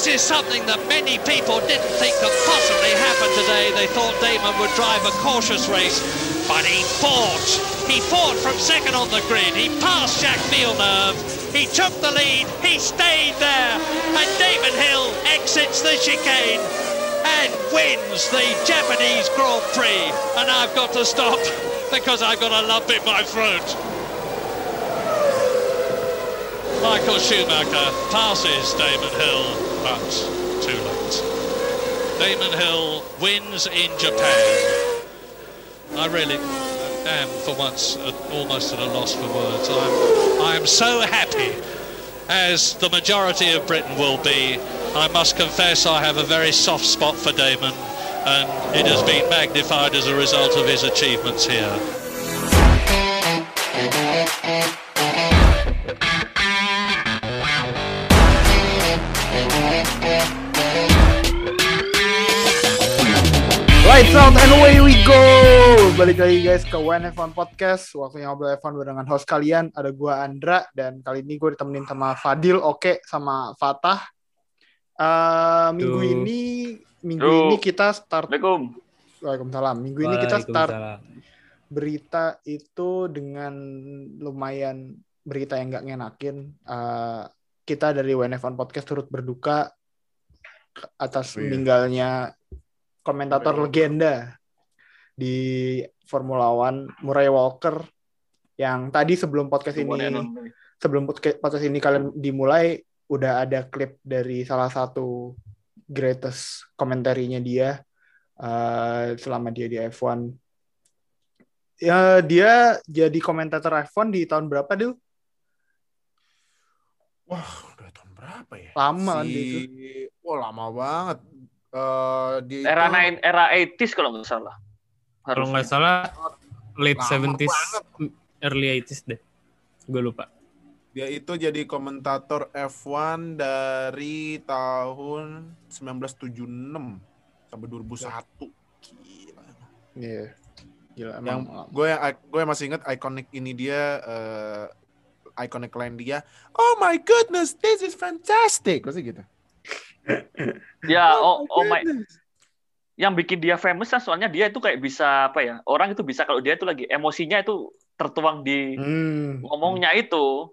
This is something that many people didn't think could possibly happen today. They thought Damon would drive a cautious race, but he fought. He fought from second on the grid. He passed Jack Villeneuve. He took the lead. He stayed there. And Damon Hill exits the chicane and wins the Japanese Grand Prix. And I've got to stop because I've got a lump in my throat. Michael Schumacher passes Damon Hill, but too late. Damon Hill wins in Japan. I really am, for once, almost at a loss for words. I'm, I am so happy, as the majority of Britain will be. I must confess I have a very soft spot for Damon, and it has been magnified as a result of his achievements here. Lights out and away we go. Balik lagi guys ke One F1 Podcast. Waktunya ngobrol F1 dengan host kalian. Ada gua Andra dan kali ini gue ditemenin sama Fadil, Oke, sama Fatah. Eh, minggu Tuh. ini minggu Tuh. ini kita start Assalamualaikum. Waalaikumsalam. Minggu ini kita start Waalaikumsalam. berita itu dengan lumayan berita yang nggak ngenakin. Eh, kita dari WNF1 Podcast turut berduka atas Oh, iya. meninggalnya komentator legenda di Formula One Murray Walker yang tadi sebelum podcast ini sebelum podca- podcast ini kalian dimulai udah ada klip dari salah satu greatest komentarinya dia eh, selama dia di F1 ya dia jadi komentator F1 di tahun berapa Dil? Wah, udah tahun berapa ya? Lama kan si... itu. Wah, lama banget. Eh dia Era itu nine, era 80s kalau nggak salah. Kalau Harusnya. nggak salah late Lama 70s, banget. early 80s deh. Gue lupa. dia itu jadi komentator F1 dari tahun 1976 sampai 2001. Gila. Iya. Gila Yang emang. lama. gue gue masih ingat ikonik ini dia eh ikonik line dia. Oh my goodness, this is fantastic. Pasti gitu. Ya, oh, oh my, goodness. yang bikin dia famous kan soalnya dia itu kayak bisa apa ya? Orang itu bisa kalau dia itu lagi emosinya itu tertuang di Hmm. ngomongnya itu.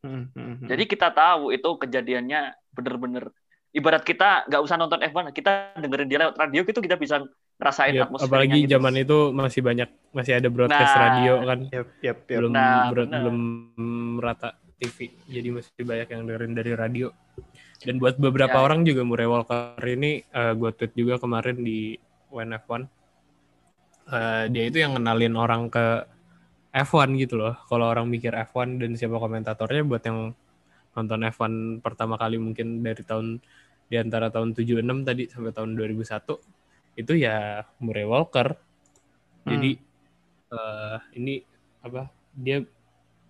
Hmm, hmm, hmm. Jadi kita tahu itu kejadiannya bener-bener ibarat kita nggak usah nonton F1, kita dengerin dia lewat radio gitu kita bisa ngerasain atmosfernya apalagi gitu. zaman itu masih banyak masih ada broadcast Nah, radio kan. Yap, yap, yap. Belum Nah, belum rata TV. Jadi masih banyak yang dengerin dari radio. Dan buat beberapa Ya. orang juga Murray Walker ini eh, gue tweet juga kemarin di WNF1. Eh, dia itu yang kenalin orang ke F1 gitu loh. Kalau orang mikir F1 dan siapa komentatornya buat yang nonton F1 pertama kali mungkin dari tahun di antara tahun 76 tadi sampai tahun 2001 itu ya Murray Walker. Jadi eh, ini apa dia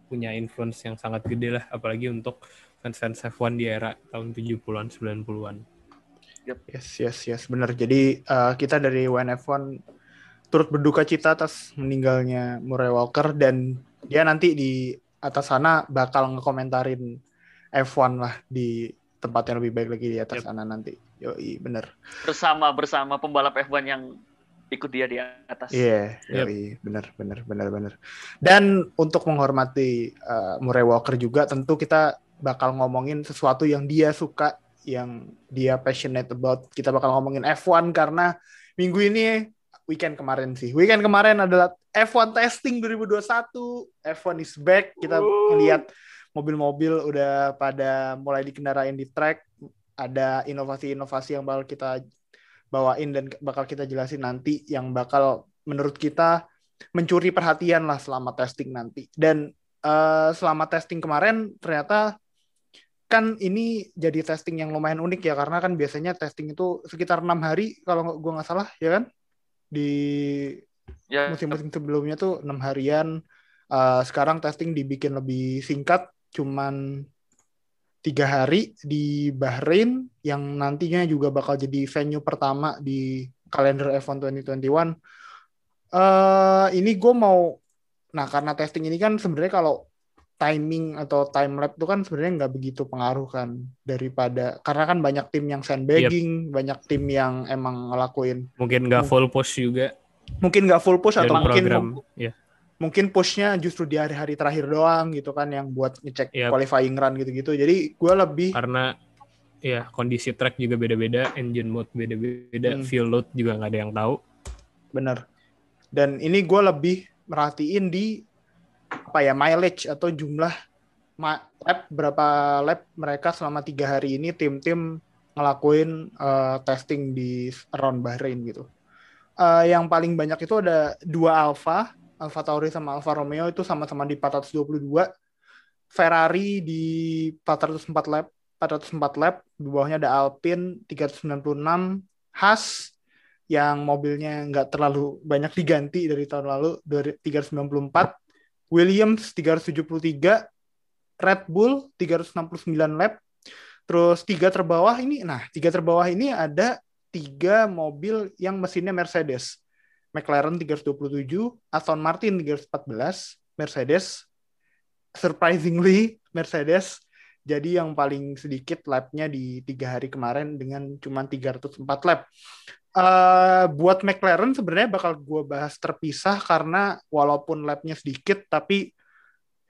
punya influence yang sangat gede lah apalagi untuk fans-fans F1 di era tahun 70-an 90-an. Yes, yes, yes, benar. Jadi uh, kita dari WNF1 turut berduka cita atas meninggalnya Murray Walker dan dia nanti di atas sana bakal ngekomentarin F1 lah di tempat yang lebih baik lagi di atas Yep. sana nanti. Yoi, bener. bersama bersama pembalap F1 yang ikut dia di atas. Iya, Yep. yoi, bener, bener, bener, bener. Dan untuk menghormati uh, Murray Walker juga, tentu kita bakal ngomongin sesuatu yang dia suka, yang dia passionate about. Kita bakal ngomongin F1 karena minggu ini weekend kemarin sih. Weekend kemarin adalah F1 testing 2021. F1 is back. Kita ngeliat mobil-mobil udah pada mulai dikendarain di track. Ada inovasi-inovasi yang bakal kita bawain dan bakal kita jelasin nanti yang bakal menurut kita mencuri perhatian lah selama testing nanti. Dan eh, selama testing kemarin ternyata kan ini jadi testing yang lumayan unik ya karena kan biasanya testing itu sekitar enam hari kalau gua nggak salah ya kan? Di Ya, musim-musim sebelumnya tuh enam harian. Eh, sekarang testing dibikin lebih singkat cuman tiga hari di Bahrain yang nantinya juga bakal jadi venue pertama di kalender F1 2021 eh ini gue mau nah karena testing ini kan sebenarnya kalau timing atau time lap itu kan sebenarnya nggak begitu pengaruh kan daripada karena kan banyak tim yang sandbagging, banyak tim yang emang ngelakuin Mungkin nggak full push juga mungkin nggak full push atau mungkin program. Ya. mungkin pushnya justru di hari-hari terakhir doang gitu kan yang buat ngecek Yap. qualifying run gitu-gitu. Jadi gue lebih Karena ya kondisi track juga beda-beda, engine mode beda-beda, Hmm. fuel load juga nggak ada yang tahu. bener. Dan ini gue lebih merhatiin di apa ya mileage atau jumlah lap berapa lap mereka selama tiga hari ini tim-tim ngelakuin eh, testing di around Bahrain gitu. Eh, yang paling banyak itu ada dua Alfa, Alfa Tauri sama Alfa Romeo itu sama-sama di 422. Ferrari di 404 lap, 404 lap, di bawahnya ada Alpine 396, Haas yang mobilnya nggak terlalu banyak diganti dari tahun lalu dari 394, Williams 373, Red Bull 369 lap, terus tiga terbawah ini, nah tiga terbawah ini ada tiga mobil yang mesinnya Mercedes, McLaren 327, Aston Martin 314, Mercedes, surprisingly Mercedes jadi yang paling sedikit lapnya di tiga hari kemarin dengan cuma 304 lap. Eh, buat McLaren sebenarnya bakal gue bahas terpisah karena walaupun lapnya sedikit tapi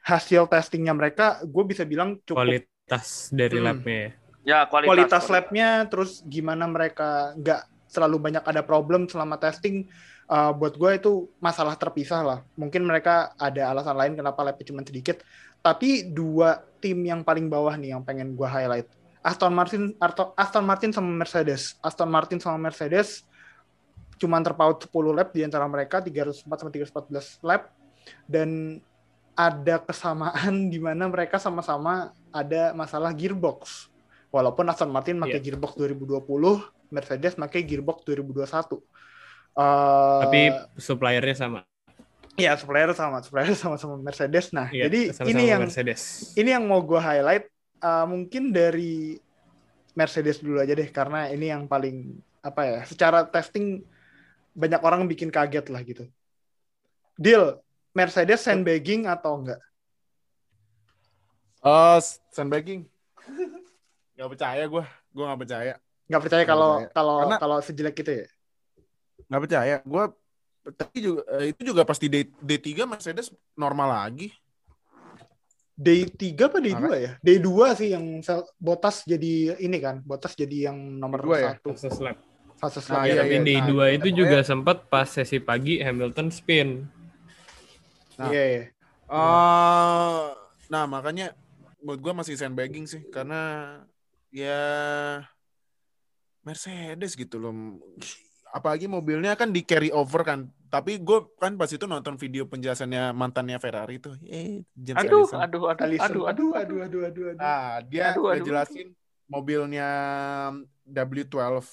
hasil testingnya mereka gue bisa bilang cukup Kualitas dari Hmm. lapnya ya. Ya, kualitas. kualitas labnya terus gimana mereka nggak selalu banyak ada problem selama testing uh, buat gue itu masalah terpisah lah mungkin mereka ada alasan lain kenapa labnya cuma sedikit tapi dua tim yang paling bawah nih yang pengen gue highlight Aston Martin Aston Martin sama Mercedes Aston Martin sama Mercedes cuman terpaut 10 lap di antara mereka 304 sama 314 lap dan ada kesamaan di mana mereka sama-sama ada masalah gearbox Walaupun Aston Martin pakai Iya. gearbox 2020, Mercedes pakai gearbox 2021. Eh, Tapi suppliernya sama. Ya supplier sama, supplier sama-sama Mercedes. Nah, Iya, jadi sama-sama ini yang Mercedes. ini yang mau gue highlight eh, mungkin dari Mercedes dulu aja deh karena ini yang paling apa ya, secara testing banyak orang bikin kaget lah gitu. Deal Mercedes sandbagging atau enggak? Oh, sandbagging. Gak percaya gue. Gue gak percaya. Nggak percaya kalau kalau kalau sejelek itu ya? Gak percaya. Gue tapi juga eh, itu juga pasti D, D3 Mercedes normal lagi. Day 3 apa Day 2 ya? Day 2 sih yang sel- Botas jadi ini kan, Botas jadi yang nomor dua ya? satu. Versus lap. Fase Nah, Ya, selanjutnya. iya, tapi iya. di Nah, dua itu pokoknya- juga sempat pas sesi pagi Hamilton spin. Nah. Iya, iya. Eh, nah makanya buat gue masih sandbagging sih karena ya Mercedes gitu loh. Apalagi mobilnya kan di carry over kan. Tapi gue kan pas itu nonton video penjelasannya mantannya Ferrari tuh. Eh, James Aduh, Allison. aduh, aduh, aduh, aduh, aduh, aduh, aduh, aduh. Nah, dia Aduh, aduh. ngejelasin mobilnya W12.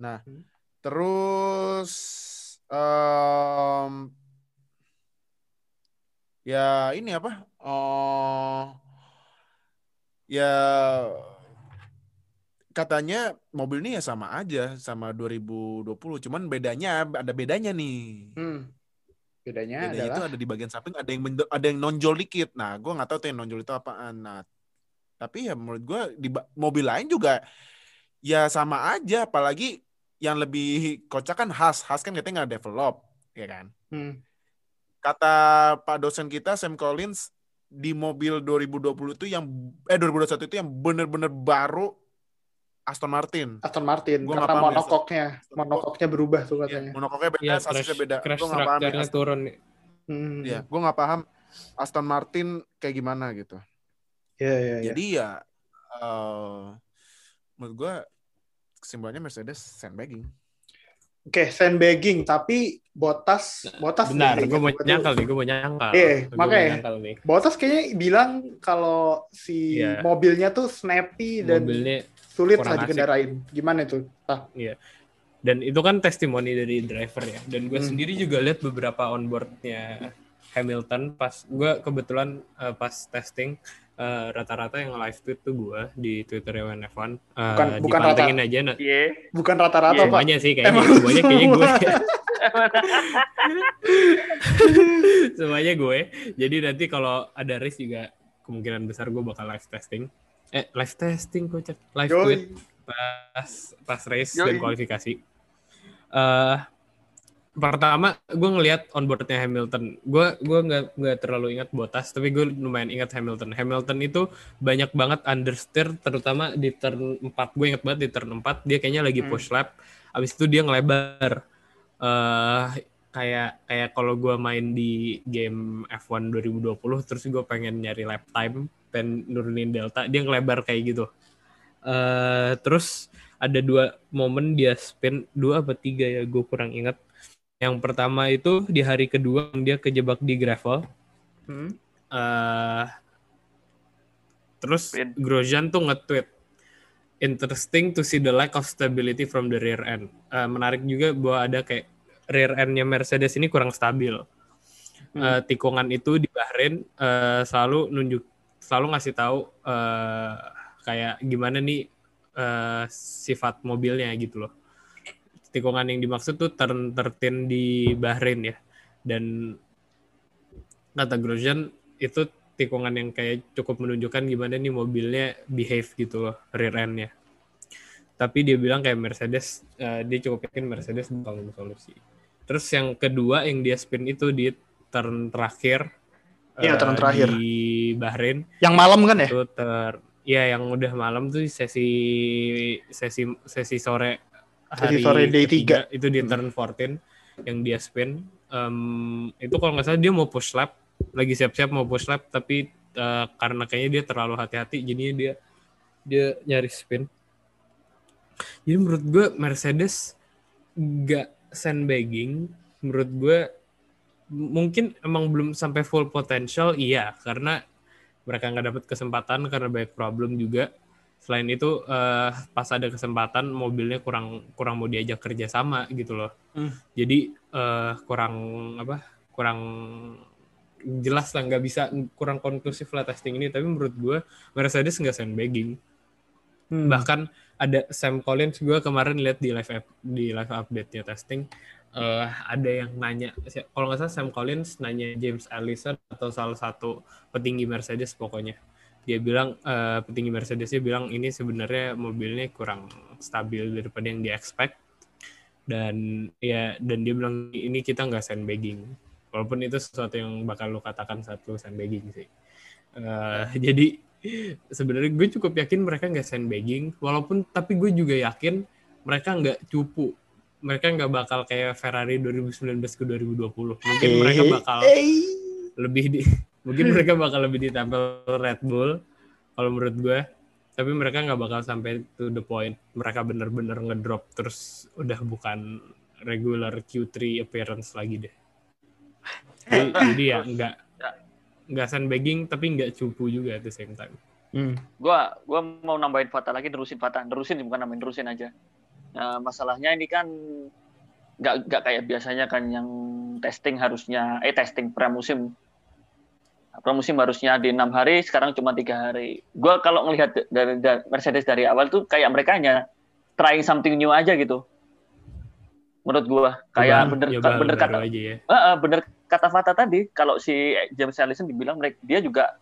Nah, Hmm. terus em, ya ini apa? Oh, ya katanya mobil ini ya sama aja sama 2020, cuman bedanya ada bedanya nih. Hmm. Bedanya Bedanya itu adalah ada di bagian samping ada yang ada yang nonjol dikit. Nah, gue nggak tahu tuh yang nonjol itu apaan. Nah, tapi ya menurut gue di mobil lain juga ya sama aja. Apalagi yang lebih kocak kan Haas. Haas kan katanya nggak develop, ya kan? hmm. Kata Pak dosen kita Sam Collins di mobil 2020 itu yang eh 2021 itu yang bener-bener baru Aston Martin. Aston Martin Gua karena ya, monokoknya, monokoknya berubah tuh Ya, katanya. monokoknya beda, Ya, sasisnya beda. crash Gue nggak paham ya. turun. nih. Hmm. Ya, gue nggak paham Aston Martin kayak gimana gitu. Iya, iya, iya. Jadi ya eh menurut gue kesimpulannya Mercedes sandbagging. Oke, sandbagging tapi Botas, Botas Bentar, nih, gue mau nyangkal nih, gue mau nyangkal. Iya, makanya. nyangkal nih. Botas kayaknya bilang kalau si Iya. mobilnya tuh snappy dan Mobilnya sulit lah dikendarain. Gimana itu? Ah, dan itu kan testimoni dari driver ya dan gue Hmm. sendiri juga lihat beberapa onboardnya Hamilton pas gue kebetulan eh, pas testing eh, rata-rata yang live tweet tuh gue di Twitter WNF1. Bukan- Uh, bukan dipantengin aja. Nah, Iya. Bukan rata-rata Iya, pak. semuanya sih kayaknya. Emang Semuanya kayaknya gue. semua. semuanya gue. Jadi nanti kalau ada race juga kemungkinan besar gue bakal live testing. Eh, live testing kocak. Live Yoi. tweet pas pas race dan Yoi. kualifikasi. Eh pertama gue ngelihat onboardnya Hamilton. Gue gue nggak nggak terlalu ingat Bottas, tapi gue lumayan ingat Hamilton. Hamilton itu banyak banget understeer, terutama di turn 4. Gue ingat banget di turn 4 dia kayaknya lagi Hmm. push lap. Abis itu dia ngelebar. eh kayak kayak kalau gue main di game F1 2020 terus gue pengen nyari lap time pengen nurunin delta dia ngelebar kayak gitu eh terus ada dua momen dia spin dua apa tiga ya gue kurang ingat yang pertama itu di hari kedua dia kejebak di gravel Hmm. eh terus. Grosjean tuh nge-tweet interesting to see the lack of stability from the rear end. Eh, menarik juga bahwa ada kayak rear end-nya Mercedes ini kurang stabil. Eh, tikungan itu di Bahrain eh, selalu nunjuk selalu ngasih tahu eh, kayak gimana nih eh, sifat mobilnya gitu loh. Tikungan yang dimaksud tuh turn 13 di Bahrain ya. Dan kata Grosjean itu tikungan yang kayak cukup menunjukkan gimana nih mobilnya behave gitu loh rear end-nya. Tapi dia bilang kayak Mercedes, eh, dia cukup yakin Mercedes bakal solusi. Terus yang kedua yang dia spin itu di turn terakhir. Iya, turn terakhir. Di Bahrain. Yang malam kan ya? itu ter ya yang udah malam tuh sesi sesi sesi sore hari sore day ketiga, itu di turn 14 yang dia spin. Em, itu kalau nggak salah dia mau push lap lagi siap-siap mau push lap tapi eh, karena kayaknya dia terlalu hati-hati jadinya dia dia nyari spin. Jadi menurut gue Mercedes nggak sandbagging. Menurut gue mungkin emang belum sampai full potential iya karena mereka nggak dapat kesempatan karena banyak problem juga. Selain itu eh, pas ada kesempatan mobilnya kurang kurang mau diajak kerja sama gitu loh. Hmm. jadi eh, kurang apa kurang jelas lah nggak bisa kurang konklusif lah testing ini. Tapi menurut gue Mercedes nggak sandbagging. Hmm. bahkan ada Sam Collins gue kemarin lihat di live di live update-nya testing eh ada yang nanya kalau nggak salah Sam Collins nanya James Allison atau salah satu petinggi Mercedes pokoknya. Dia bilang eh, petinggi Mercedes dia bilang ini sebenarnya mobilnya kurang stabil daripada yang dia expect dan ya dan dia bilang ini kita nggak sandbagging. Walaupun itu sesuatu yang bakal lo katakan saat lo sandbagging sih. Eh, jadi sebenarnya gue cukup yakin mereka nggak sandbagging. Walaupun tapi gue juga yakin mereka nggak cupu mereka nggak bakal kayak Ferrari 2019 ke 2020 mungkin mereka bakal Eh, lebih di mungkin mereka bakal lebih ditempel Red Bull kalau menurut gue tapi mereka nggak bakal sampai to the point mereka bener-bener ngedrop terus udah bukan regular Q3 appearance lagi deh. Jadi, jadi ya nggak nggak sandbagging tapi nggak cupu juga at the same time. Hmm. gua gua mau nambahin Fata lagi nerusin Fata nerusin bukan nambahin nerusin aja nah, masalahnya ini kan nggak nggak kayak biasanya kan yang testing harusnya eh testing pramusim. Pramusim harusnya di enam hari sekarang cuma tiga hari. Gua kalau ngelihat dari, dari Mercedes dari awal tuh kayak mereka hanya trying something new aja gitu. Menurut gua kayak bener hal bener baru kata aja ya. Eh, eh, bener kata Fata tadi kalau si James Allison dibilang mereka dia juga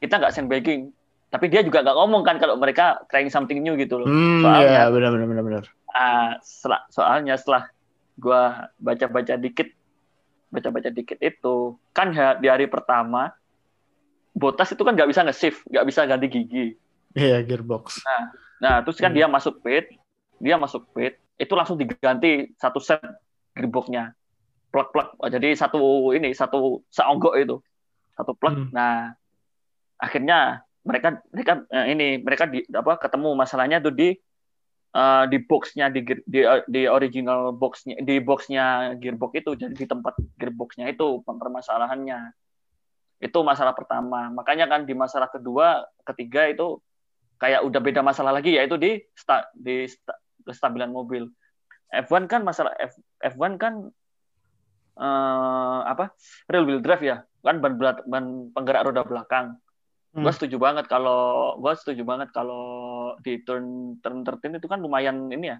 kita nggak sandbagging tapi dia juga nggak ngomong kan kalau mereka trying something new gitu loh Hmm, Soalnya- ya benar benar benar benar. Ah, sela- soalnya setelah gua baca-baca dikit baca-baca dikit itu kan ha- di hari pertama Botas itu kan nggak bisa nge-shift nggak bisa ganti gigi Iya, gearbox. nah terus kan Hmm. dia masuk pit dia masuk pit itu langsung diganti satu set gearboxnya plug Oh, jadi satu ini satu seonggok itu satu plug Hmm. nah akhirnya mereka mereka eh, ini mereka di apa ketemu. Masalahnya tuh di eh, di boxnya di di di original boxnya di boxnya gearbox itu. Jadi di tempat gearboxnya itu permasalahannya. Itu masalah pertama. Makanya kan di masalah kedua ketiga itu kayak udah beda masalah lagi yaitu di sta, di sta- kestabilan mobil. F1 kan masalah F, F1 kan eh, apa real wheel drive ya. Kan ban, ban penggerak roda belakang Gue Hmm. setuju banget kalau gue setuju banget kalau di turn turn 13 itu kan lumayan ini ya.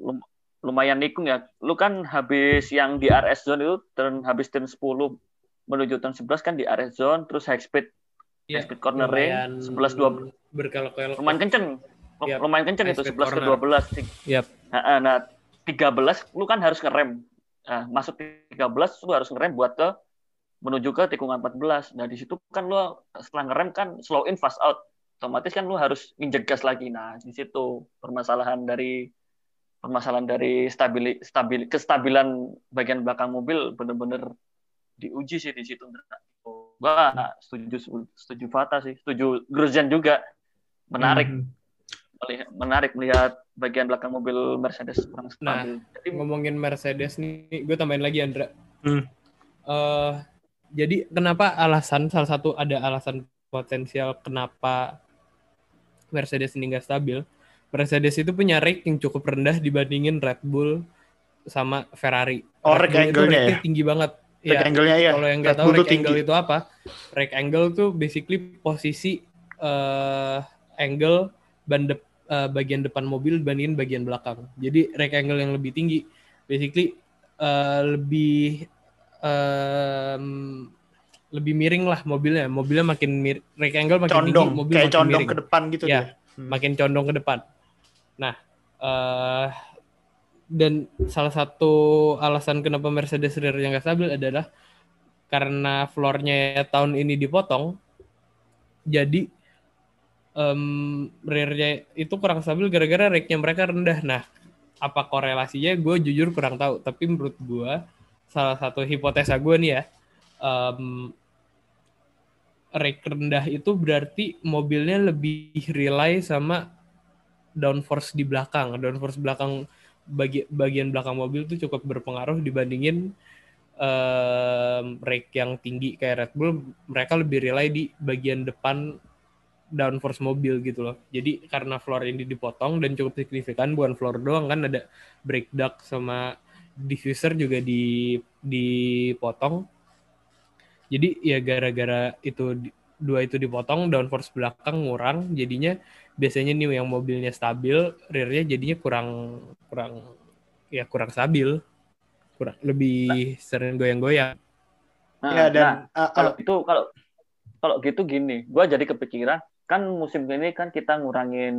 Lum- lumayan nikung ya. Lu kan habis yang di RS zone itu turn habis turn 10 menuju turn 11 kan di RS zone terus high speed Iya, high speed cornering 11 12 berkelok-kelok. lumayan kenceng. Yap. Lumayan kenceng itu speed 11 ke corner. 12. Yap. Nah, nah 13 lu kan harus ngerem. Nah, masuk 13 lu harus ngerem buat ke menuju ke tikungan 14. Nah, di situ kan lu setelah ngerem kan slow in fast out. Otomatis kan lu harus nginjek gas lagi. Nah, di situ permasalahan dari permasalahan dari stabil stabil kestabilan bagian belakang mobil bener-bener diuji sih di situ. Gua setuju setuju Fata sih, setuju Grosjean juga. Menarik melihat, menarik melihat bagian belakang mobil Mercedes kurang Nah, stabil. Jadi ngomongin Mercedes nih, gue tambahin lagi Andra. Hmm. Eh, jadi kenapa alasan salah satu ada alasan potensial kenapa Mercedes ini nggak stabil? Mercedes itu punya rake yang cukup rendah dibandingin Red Bull sama Ferrari. Oh, Red rake angle-nya ya? tinggi banget. Rake Ya, angle-nya ya. kalau yang nggak tahu rake angle itu apa? Rake angle tuh basically posisi eh, angle ban dep- eh, bagian depan mobil dibandingin bagian belakang. Jadi rake angle yang lebih tinggi, basically eh, lebih em, lebih miring lah mobilnya. Mobilnya makin mir rake angle makin Condong, tinggi, mobil kayak makin condong miring. ke depan gitu Ya. dia. Hmm. Makin condong ke depan. Nah, eh dan salah satu alasan kenapa Mercedes rear-nya nggak stabil adalah karena floornya tahun ini dipotong, jadi em rear-nya itu kurang stabil gara-gara rake-nya mereka rendah. Nah, apa korelasinya? Gue jujur kurang tahu. Tapi menurut gue, salah satu hipotesa gue nih ya, em rake rendah itu berarti mobilnya lebih rely sama downforce di belakang. Downforce belakang bagi, bagian belakang mobil tuh cukup berpengaruh dibandingin em, rake yang tinggi kayak Red Bull. Mereka lebih rely di bagian depan downforce mobil gitu loh. Jadi karena floor ini dipotong dan cukup signifikan, bukan floor doang kan ada brake duct sama diffuser juga di dipotong. Jadi ya gara-gara itu dua itu dipotong, downforce belakang ngurang, jadinya biasanya nih yang mobilnya stabil, rearnya jadinya kurang kurang ya kurang stabil, kurang lebih sering goyang-goyang. Nah, Ya dan nah, uh, kalau uh, itu kalau kalau gitu gini, gua jadi kepikiran kan musim ini kan kita ngurangin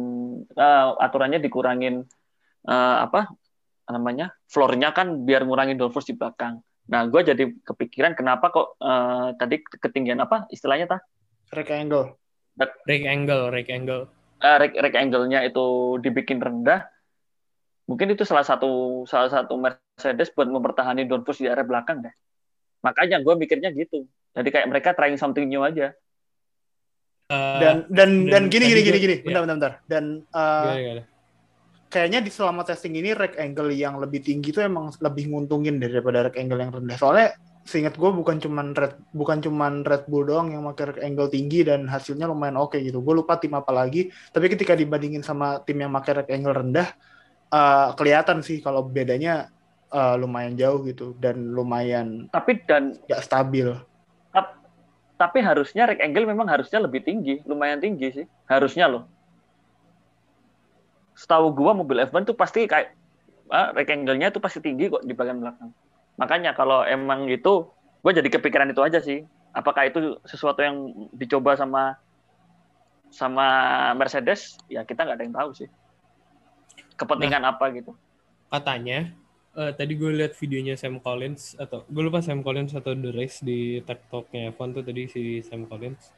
eh, aturannya dikurangin eh, apa namanya floornya kan biar ngurangin downforce di belakang. Nah, gua jadi kepikiran kenapa kok eh, tadi ketinggian apa istilahnya tah rake angle. Rake angle, rake angle. eh, rake, rake angle-nya itu dibikin rendah. Mungkin itu salah satu salah satu Mercedes buat mempertahankan downforce di area belakang deh. Makanya gue mikirnya gitu. Jadi kayak mereka trying something new aja. Eh, Dan dan dan, dan gini gini gini gini. ya. Bentar bentar bentar. Dan uh, gimana, gimana? Kayaknya di selama testing ini rake angle yang lebih tinggi itu emang lebih nguntungin daripada rake angle yang rendah. Soalnya seingat gue bukan cuman red bukan cuman Red Bull doang yang pakai rake angle tinggi dan hasilnya lumayan oke gitu. Gue lupa tim apa lagi. Tapi ketika dibandingin sama tim yang pakai rake angle rendah, eh, kelihatan sih kalau bedanya eh, lumayan jauh gitu dan lumayan Tapi dan gak stabil. tapi harusnya rake angle memang harusnya lebih tinggi, lumayan tinggi sih. Harusnya loh. Setahu gua mobil F1 tuh pasti kayak ah, rake angle-nya tuh pasti tinggi kok di bagian belakang. Makanya kalau emang gitu, gua jadi kepikiran itu aja sih. Apakah itu sesuatu yang dicoba sama sama Mercedes? Ya kita nggak ada yang tahu sih. Kepentingan apa gitu. katanya eh, tadi gue lihat videonya Sam Collins atau gue lupa Sam Collins atau The Race di Talk-nya F1 tuh tadi si Sam Collins.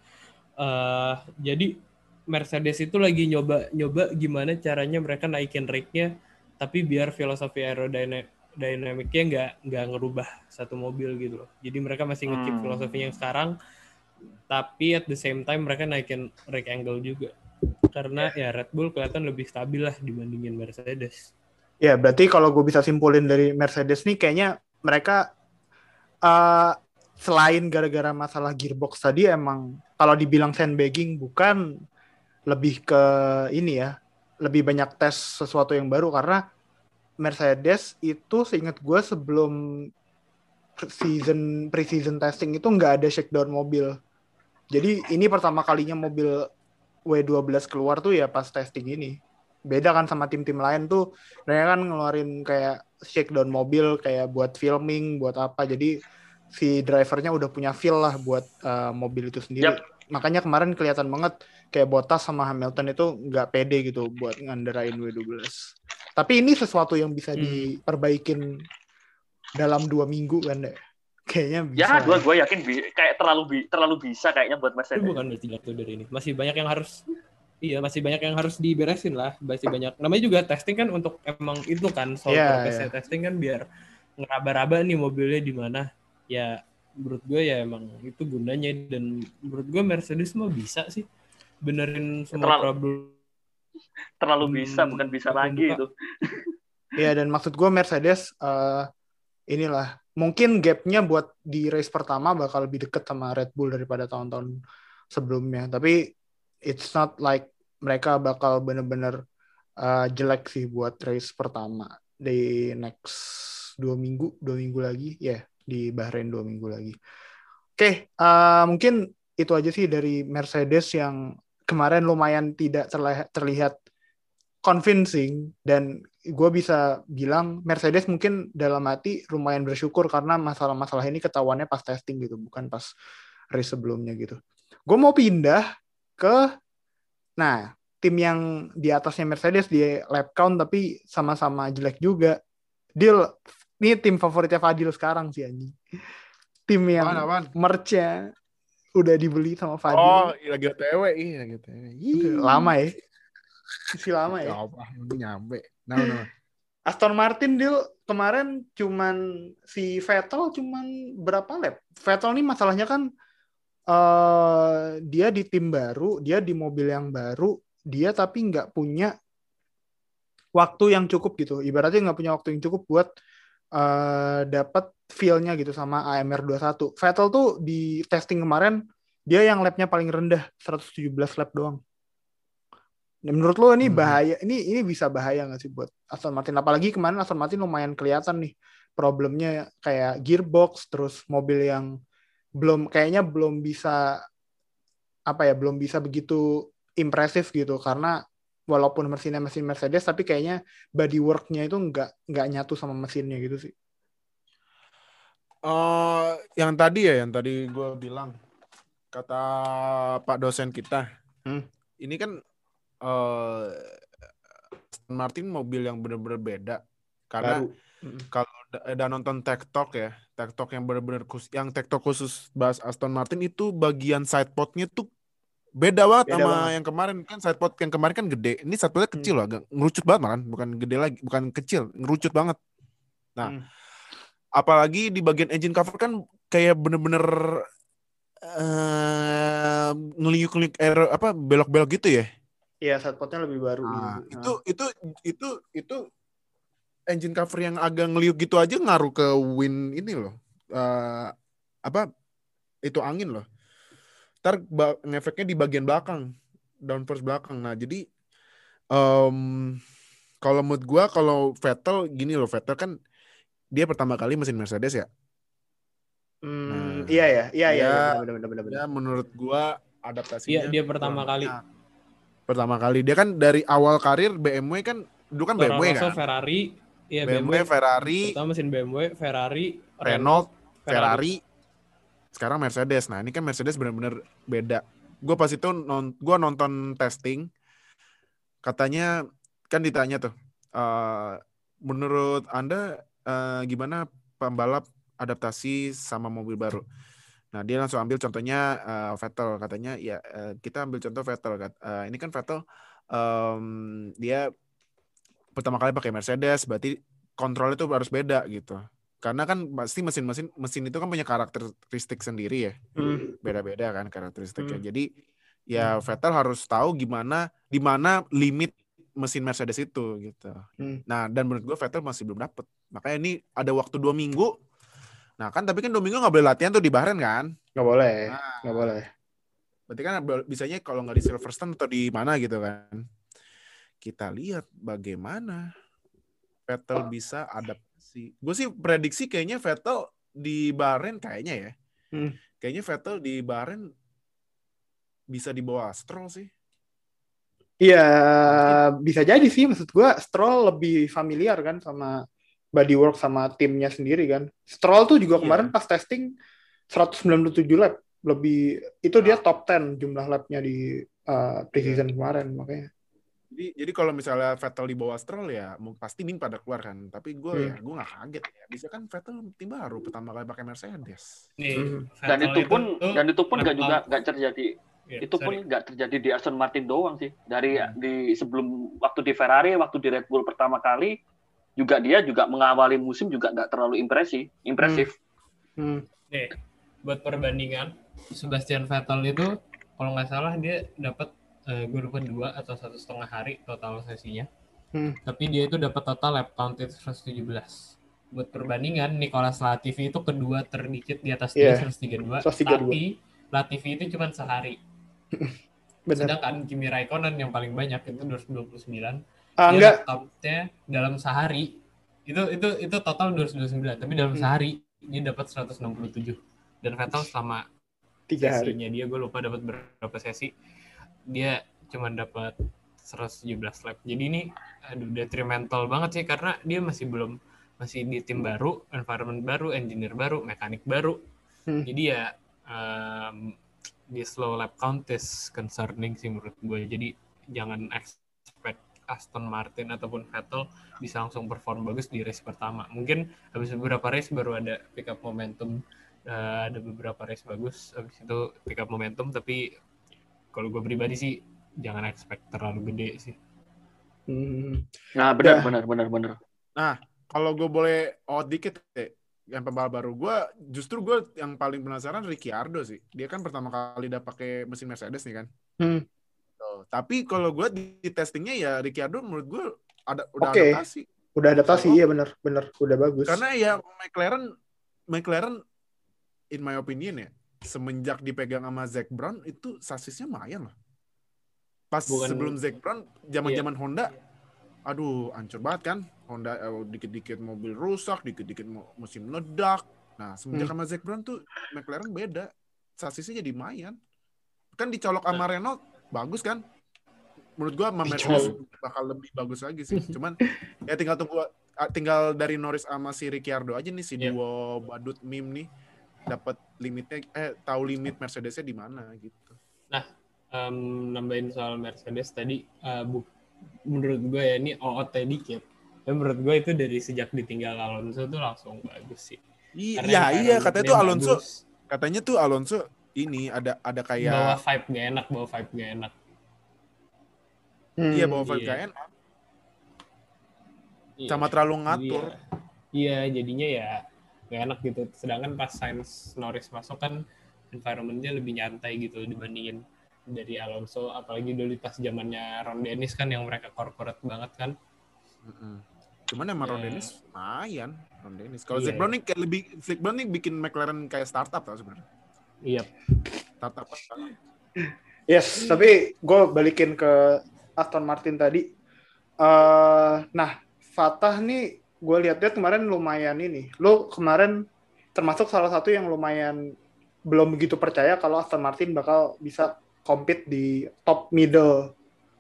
eh jadi Mercedes itu lagi nyoba nyoba gimana caranya mereka naikin rake-nya tapi biar filosofi aerodinamiknya nggak nggak ngerubah satu mobil gitu loh. Jadi mereka masih ngekip Hmm. filosofinya yang sekarang tapi at the same time mereka naikin rake angle juga. Karena ya Red Bull kelihatan lebih stabil lah dibandingin Mercedes. Ya, berarti kalau gue bisa simpulin dari Mercedes nih, kayaknya mereka eh, selain gara-gara masalah gearbox tadi emang kalau dibilang sandbagging bukan lebih ke ini ya, lebih banyak tes sesuatu yang baru karena Mercedes itu seingat gue sebelum season pre-season testing itu nggak ada shakedown mobil. Jadi ini pertama kalinya mobil W12 keluar tuh ya pas testing ini. Beda kan sama tim-tim lain tuh, mereka kan ngeluarin kayak shakedown mobil kayak buat filming, buat apa. Jadi si drivernya udah punya feel lah buat uh, mobil itu sendiri. Yap. Makanya kemarin kelihatan banget kayak Bottas sama Hamilton itu nggak pede gitu buat nganderain W12. Tapi ini sesuatu yang bisa Hmm. diperbaikin dalam dua minggu kan deh. Kayaknya bisa. Ya, gue gue yakin bi- kayak terlalu bi- terlalu bisa kayaknya buat Itu Mercedes. bukan berarti jatuh dari ini. Masih banyak yang harus Iya, masih banyak yang harus diberesin lah. Masih banyak. Namanya juga testing kan untuk emang itu kan soal Iya, purpose-nya testing kan biar ngeraba-raba nih mobilnya di mana. Ya menurut gue ya emang itu gunanya dan menurut gue Mercedes mah bisa sih benerin semua Terlalu- problem. Terlalu bisa, Hmm, bukan bisa lagi itu. Iya dan maksud gue Mercedes eh, inilah mungkin gapnya buat di race pertama bakal lebih deket sama Red Bull daripada tahun-tahun sebelumnya. Tapi it's not like mereka bakal bener-bener eh, jelek sih buat race pertama di next dua minggu dua minggu lagi ya di Bahrain dua minggu lagi. Oke eh, mungkin itu aja sih dari Mercedes yang kemarin lumayan tidak terlihat, terlihat convincing dan gue bisa bilang Mercedes mungkin dalam hati lumayan bersyukur karena masalah-masalah ini ketahuannya pas testing gitu bukan pas race sebelumnya gitu. Gue mau pindah ke nah tim yang di atasnya Mercedes di lap count tapi sama-sama jelek juga. Deal ini tim favoritnya Fadil sekarang sih anjing. Tim yang Apaan, apaan? merchnya udah dibeli sama Fadil. Oh, lagi OTW, iya lagi OTW. Ih. lama ya. Masih lama ya. Apa, ini nyampe. Nah, nah. Aston Martin dia kemarin cuman si Vettel cuman berapa lap? Vettel nih masalahnya kan eh dia di tim baru, dia di mobil yang baru, dia tapi nggak punya waktu yang cukup gitu. Ibaratnya nggak punya waktu yang cukup buat eh dapat feel-nya gitu sama AMR 21. Vettel tuh di testing kemarin dia yang lapnya paling rendah 117 lap doang. Nah, menurut lo ini Hmm. bahaya, ini ini bisa bahaya nggak sih buat Aston Martin? Apalagi kemarin Aston Martin lumayan kelihatan nih problemnya kayak gearbox, terus mobil yang belum kayaknya belum bisa apa ya, belum bisa begitu impresif gitu karena walaupun mesinnya mesin Mercedes tapi kayaknya bodyworknya itu nggak nggak nyatu sama mesinnya gitu sih. Eh, yang tadi ya, yang tadi gue bilang kata Pak dosen kita, Hmm. ini kan eh Aston Martin mobil yang benar-benar beda karena Baru. Mm. kalau udah udah nonton Talk ya, Talk yang benar-benar khusus, yang Talk khusus bahas Aston Martin itu bagian sidepodnya tuh beda banget Beda sama banget. yang kemarin kan sidepod yang kemarin kan gede, ini sidepodnya Hmm. kecil loh, agak ngerucut banget malah, bukan gede lagi, bukan kecil, ngerucut banget. Nah, Hmm. apalagi di bagian engine cover kan kayak bener-bener eh ngeliuk-ngeliuk air apa belok-belok gitu ya. Iya, setpotnya lebih baru Nah, gitu. itu itu itu itu engine cover yang agak ngeliuk gitu aja ngaruh ke win ini loh. Eh apa itu angin loh. Ntar ngefeknya di bagian belakang, downforce belakang. Nah, jadi em kalau menurut gua kalau Vettel gini loh, Vettel kan dia pertama kali mesin Mercedes ya. Hmm, Nah. iya ya, iya iya, Ya, benar benar benar benar. Ya menurut gua adaptasinya Iya, dia pertama kurang kali. banyak. Pertama kali dia kan dari awal karir BMW kan dulu kan Toro BMW Rosso, kan. Ferrari, iya BMW, BMW, Ferrari, pertama mesin BMW, Ferrari, Renault, Ferrari, sekarang Mercedes. Nah ini kan Mercedes benar-benar beda. Gue pas itu non, gue nonton testing, katanya kan ditanya tuh, eh, menurut anda eh, gimana pembalap adaptasi sama mobil baru? Nah dia langsung ambil contohnya eh, Vettel katanya ya eh, kita ambil contoh Vettel eh, ini kan Vettel em, dia pertama kali pakai Mercedes berarti kontrol itu harus beda gitu karena kan pasti mesin-mesin mesin itu kan punya karakteristik sendiri ya. Hmm. beda-beda kan karakteristiknya. Hmm. jadi ya Vettel harus tahu gimana di mana limit mesin Mercedes itu gitu. Hmm. nah dan menurut gue Vettel masih belum dapet. Makanya ini ada waktu dua minggu. Nah kan tapi kan dua minggu nggak boleh latihan tuh di Bahrain kan? Nggak boleh, Nah, nggak boleh. berarti kan bisanya kalau nggak di Silverstone atau di mana gitu kan. Kita lihat bagaimana Vettel bisa adaptasi gue sih prediksi kayaknya Vettel di Bahrain kayaknya ya Hmm. kayaknya Vettel di Bahrain bisa di bawah Stroll sih. Iya, bisa jadi sih. Maksud gua Stroll lebih familiar kan sama bodywork sama timnya sendiri kan. Stroll tuh juga Iya. kemarin pas testing 197 lap. Lebih itu dia top 10 jumlah lapnya di uh, preseason kemarin makanya. Jadi, jadi kalau misalnya Vettel di bawah Stroll ya pasti Min pada keluar kan. Tapi gue Hmm. ya gue nggak kaget ya. Bisa kan Vettel tim baru pertama kali pakai Mercedes. Nih, Mhm. Dan itu pun tuh dan itu pun nggak juga nggak terjadi ya, itu pun nggak terjadi di Aston Martin doang sih. Dari Hmm. di sebelum waktu di Ferrari, waktu di Red Bull pertama kali juga dia juga mengawali musim juga nggak terlalu impresi, impresif. Hmm. Nih, buat perbandingan, Sebastian Vettel itu kalau nggak salah dia dapat eh, gue lupa dua atau satu setengah hari total sesinya. Hmm. Tapi dia itu dapat total lap count itu 117. Buat perbandingan, Nicolas Latifi itu kedua terdikit di atas dia Iya. 132. 132. Tapi Latifi itu cuma sehari. Bener. Sedangkan Kimi Raikkonen yang paling banyak itu 229. Ah, dia enggak, count-nya dalam sehari itu itu itu total 229 tapi dalam Hmm. sehari dia dapat 167 dan Vettel selama tiga hari. dia gue lupa dapat berapa sesi dia cuma dapat 117 lap. Jadi ini aduh detrimental banget sih karena dia masih belum masih di tim baru environment baru engineer baru mekanik baru. Hmm. jadi ya um, di slow lap count is concerning sih menurut gue. Jadi jangan expect Aston Martin ataupun Vettel bisa langsung perform bagus di race pertama. Mungkin habis beberapa race baru ada pick up momentum uh, ada beberapa race bagus habis itu pick up momentum tapi kalau gue pribadi sih jangan expect terlalu gede sih Hmm. Nah, benar Ya. benar benar benar. Kalau gue boleh out dikit deh, yang pembalap baru gue justru gue yang paling penasaran Ricciardo sih. Dia kan pertama kali udah pakai mesin Mercedes nih kan. Hmm. Tuh. Tapi kalau gue di, di testingnya ya Ricciardo menurut gue ada udah Oke. adaptasi. Udah adaptasi, Oh. iya bener, bener. Udah bagus. Karena ya McLaren McLaren in my opinion ya semenjak dipegang sama Zac Brown itu sasisnya lumayan lah. Pas Bukan- sebelum Zac Brown zaman-zaman Honda aduh hancur banget kan. Honda eh, dikit-dikit mobil rusak, dikit-dikit mesin meledak. Nah, semenjak Hmm. sama Zac Brown tuh McLaren beda. Sasisnya jadi lumayan. Kan dicolok sama Renault bagus kan? Menurut gua sama Mercedes bakal lebih bagus lagi sih. Cuman ya tinggal tunggu tinggal dari Norris sama si Ricciardo aja nih si Yep. duo badut meme nih dapat limitnya eh tahu limit Mercedesnya di mana gitu. Em, nambahin soal Mercedes tadi uh, bu- menurut gue ya ini OOT dikit ya menurut gue itu dari sejak ditinggal Alonso tuh langsung bagus sih Iya, Karena iya, iya katanya tuh Alonso bagus. katanya tuh Alonso ini ada ada bawa kayak vibe gak enak bawa vibe gak enak Hmm. iya bawa vibe iya. gak enak Iya. sama terlalu ngatur. Iya, iya jadinya ya gak enak gitu. Sedangkan pas Sainz Norris masuk kan environment-nya lebih nyantai gitu dibandingin dari Alonso, apalagi dulu pas zamannya Ron Dennis kan yang mereka corporate banget kan. Mm-mm. Cuman emang Ron Ya. Dennis lumayan Ron Dennis. Kalau Iya. Zac Brown kayak lebih Zac Brown bikin McLaren kayak startup tau sebenarnya. Iya, Startup. Yes, tapi gue balikin ke Aston Martin tadi. eh nah, Fatah nih gue lihat-lihat kemarin lumayan ini. Lo kemarin termasuk salah satu yang lumayan belum begitu percaya kalau Aston Martin bakal bisa compete di top middle,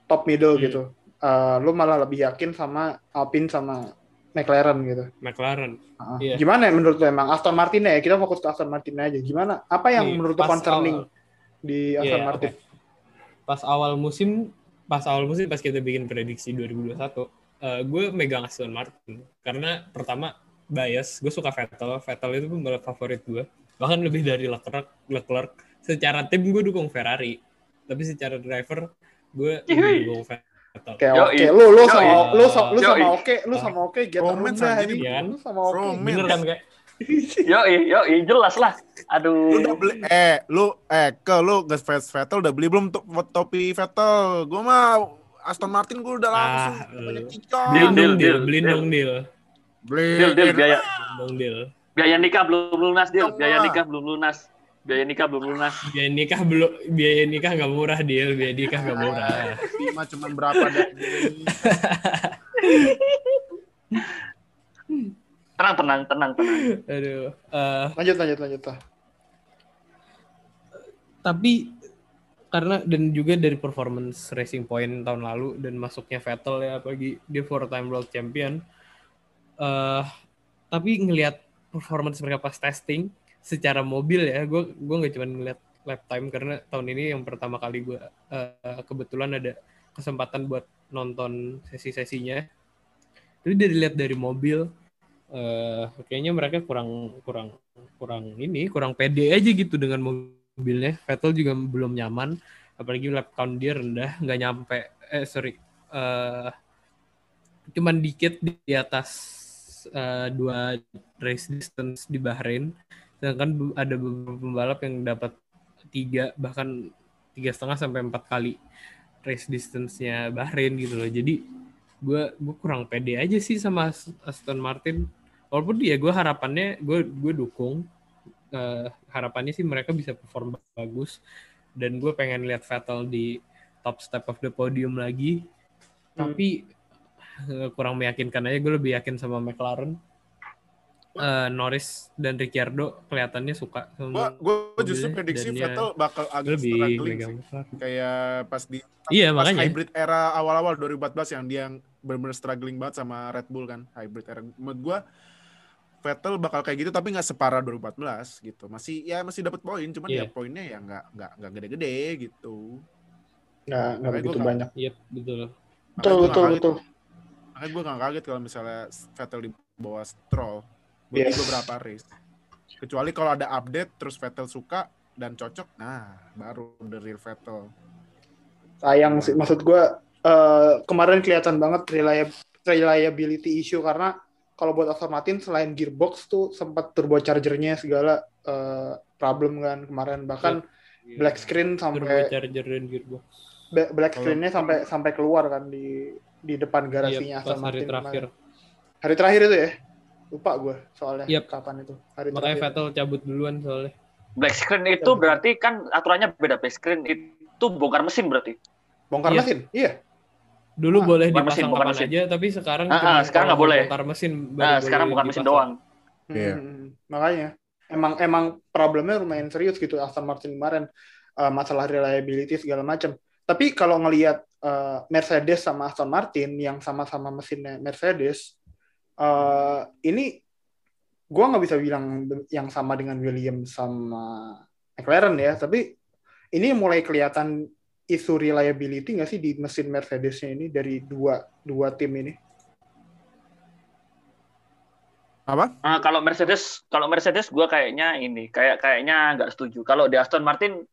top middle Hmm. gitu. Eh lo malah lebih yakin sama Alpine sama McLaren gitu. McLaren. Ah, Iya. Gimana ya menurut lo emang Aston Martin ya? Kita fokus ke Aston Martin aja. Gimana? Apa yang Nih, menurut lo concerning awal- di Aston Iya, Martin? oke. Pas awal musim, pas awal musim pas kita bikin prediksi 2021, eh, gue megang Aston Martin karena pertama bias, gue suka Vettel, Vettel itu pembalap favorit gue, bahkan lebih dari Leclerc, Leclerc. Secara tim gue dukung Ferrari, tapi secara driver gue lebih dukung Vettel. Oke oke, lu lu sama lu sama lu sama oke, lu sama oke get anjir, ini. Lu sama oke. Bener kan kayak? Yo, yo, jelas lah. Lu udah Aduh. beli eh lu eh ke lu gas Vettel udah beli belum to- topi Vettel? Gua mah Aston Martin gua udah langsung Ah, banyak. Deal, deal, deal, deal. dong deal, Beli. Deal, deal, biaya, dong deal. biaya nikah belum lunas, deal. Dong, Biaya nikah belum lunas. Biaya nikah belum lunas. Biaya nikah belum, biaya nikah nggak murah deal, biaya nikah nggak murah. Lima cuman berapa dah? Tenang, tenang, tenang, tenang. Aduh. eh, Lanjut lanjut lanjut. Tah. tapi karena dan juga dari performance Racing Point tahun lalu dan masuknya Vettel ya apalagi dia four time world champion. Eh tapi ngelihat performance mereka pas testing secara mobil ya gue gue nggak cuma ngeliat lap time karena tahun ini yang pertama kali gue eh, kebetulan ada kesempatan buat nonton sesi-sesinya. Jadi dari lihat dari mobil eh kayaknya mereka kurang kurang kurang ini kurang pede aja gitu dengan mobilnya. Vettel juga belum nyaman apalagi lap count dia rendah nggak nyampe eh sorry eh cuman dikit di atas eh, dua race distance di Bahrain. Sedangkan ada beberapa pembalap yang dapat tiga bahkan tiga setengah sampai empat kali race distance-nya Bahrain gitu loh. Jadi gue gue kurang pede aja sih sama As- Aston Martin. Walaupun dia gue harapannya gue gue dukung eh, harapannya sih mereka bisa perform bagus dan gue pengen lihat Vettel di top step of the podium lagi tapi eh, kurang meyakinkan aja gue lebih yakin sama McLaren Eh, Norris dan Ricciardo kelihatannya suka sama gua justru prediksi ya Vettel bakal agak lebih struggling. Kayak pas di Iya pas makanya. hybrid era awal-awal 2014 yang dia yang benar-benar struggling banget sama Red Bull kan hybrid era. Menurut gua Vettel bakal kayak gitu tapi nggak separah 2014 gitu. Masih ya masih dapat poin cuman ya Iya. poinnya ya nggak nggak nggak gede-gede gitu. Nggak, nggak Makanya begitu nggak- banyak. Iya betul. Betul, Makanya betul, nggak kaget. betul. Makanya gue gak kaget kalau misalnya Vettel di bawah Stroll Yes. di beberapa race. Kecuali kalau ada update terus Vettel suka dan cocok, nah baru the real Vettel. Sayang sih, maksud gue eh, kemarin kelihatan banget reliab- reliability issue karena kalau buat Aston Martin selain gearbox tuh sempat turbochargernya segala eh, problem kan kemarin bahkan black screen sampai Turbocharger dan gearbox. black screennya sampai sampai keluar kan di di depan garasinya Iya, pas Aston hari Martin terakhir. kemarin. Hari terakhir itu ya? Lupa gue soalnya Yep. kapan itu. Hari Makanya terakhir. Vettel cabut duluan soalnya. Black screen itu betul. berarti kan aturannya beda. Black screen itu bongkar mesin berarti. Bongkar Iya. mesin. Iya. Dulu Ah, boleh dipasang mesin, bukan kapan mesin. aja, tapi sekarang Ah, ah, sekarang nggak boleh. Bongkar mesin baru Nah, boleh sekarang bukan mesin doang. Iya. Hmm, makanya emang emang problemnya lumayan serius gitu Aston Martin kemarin eh, masalah reliability segala macam. Tapi kalau ngelihat eh, Mercedes sama Aston Martin yang sama-sama mesinnya Mercedes, eh, ini gua nggak bisa bilang yang sama dengan Williams sama McLaren ya, tapi ini mulai kelihatan isu reliability nggak sih di mesin Mercedesnya ini dari dua dua tim ini? Apa? Nah, kalau Mercedes, kalau Mercedes gue kayaknya ini, kayak kayaknya nggak setuju. Kalau di Aston Martin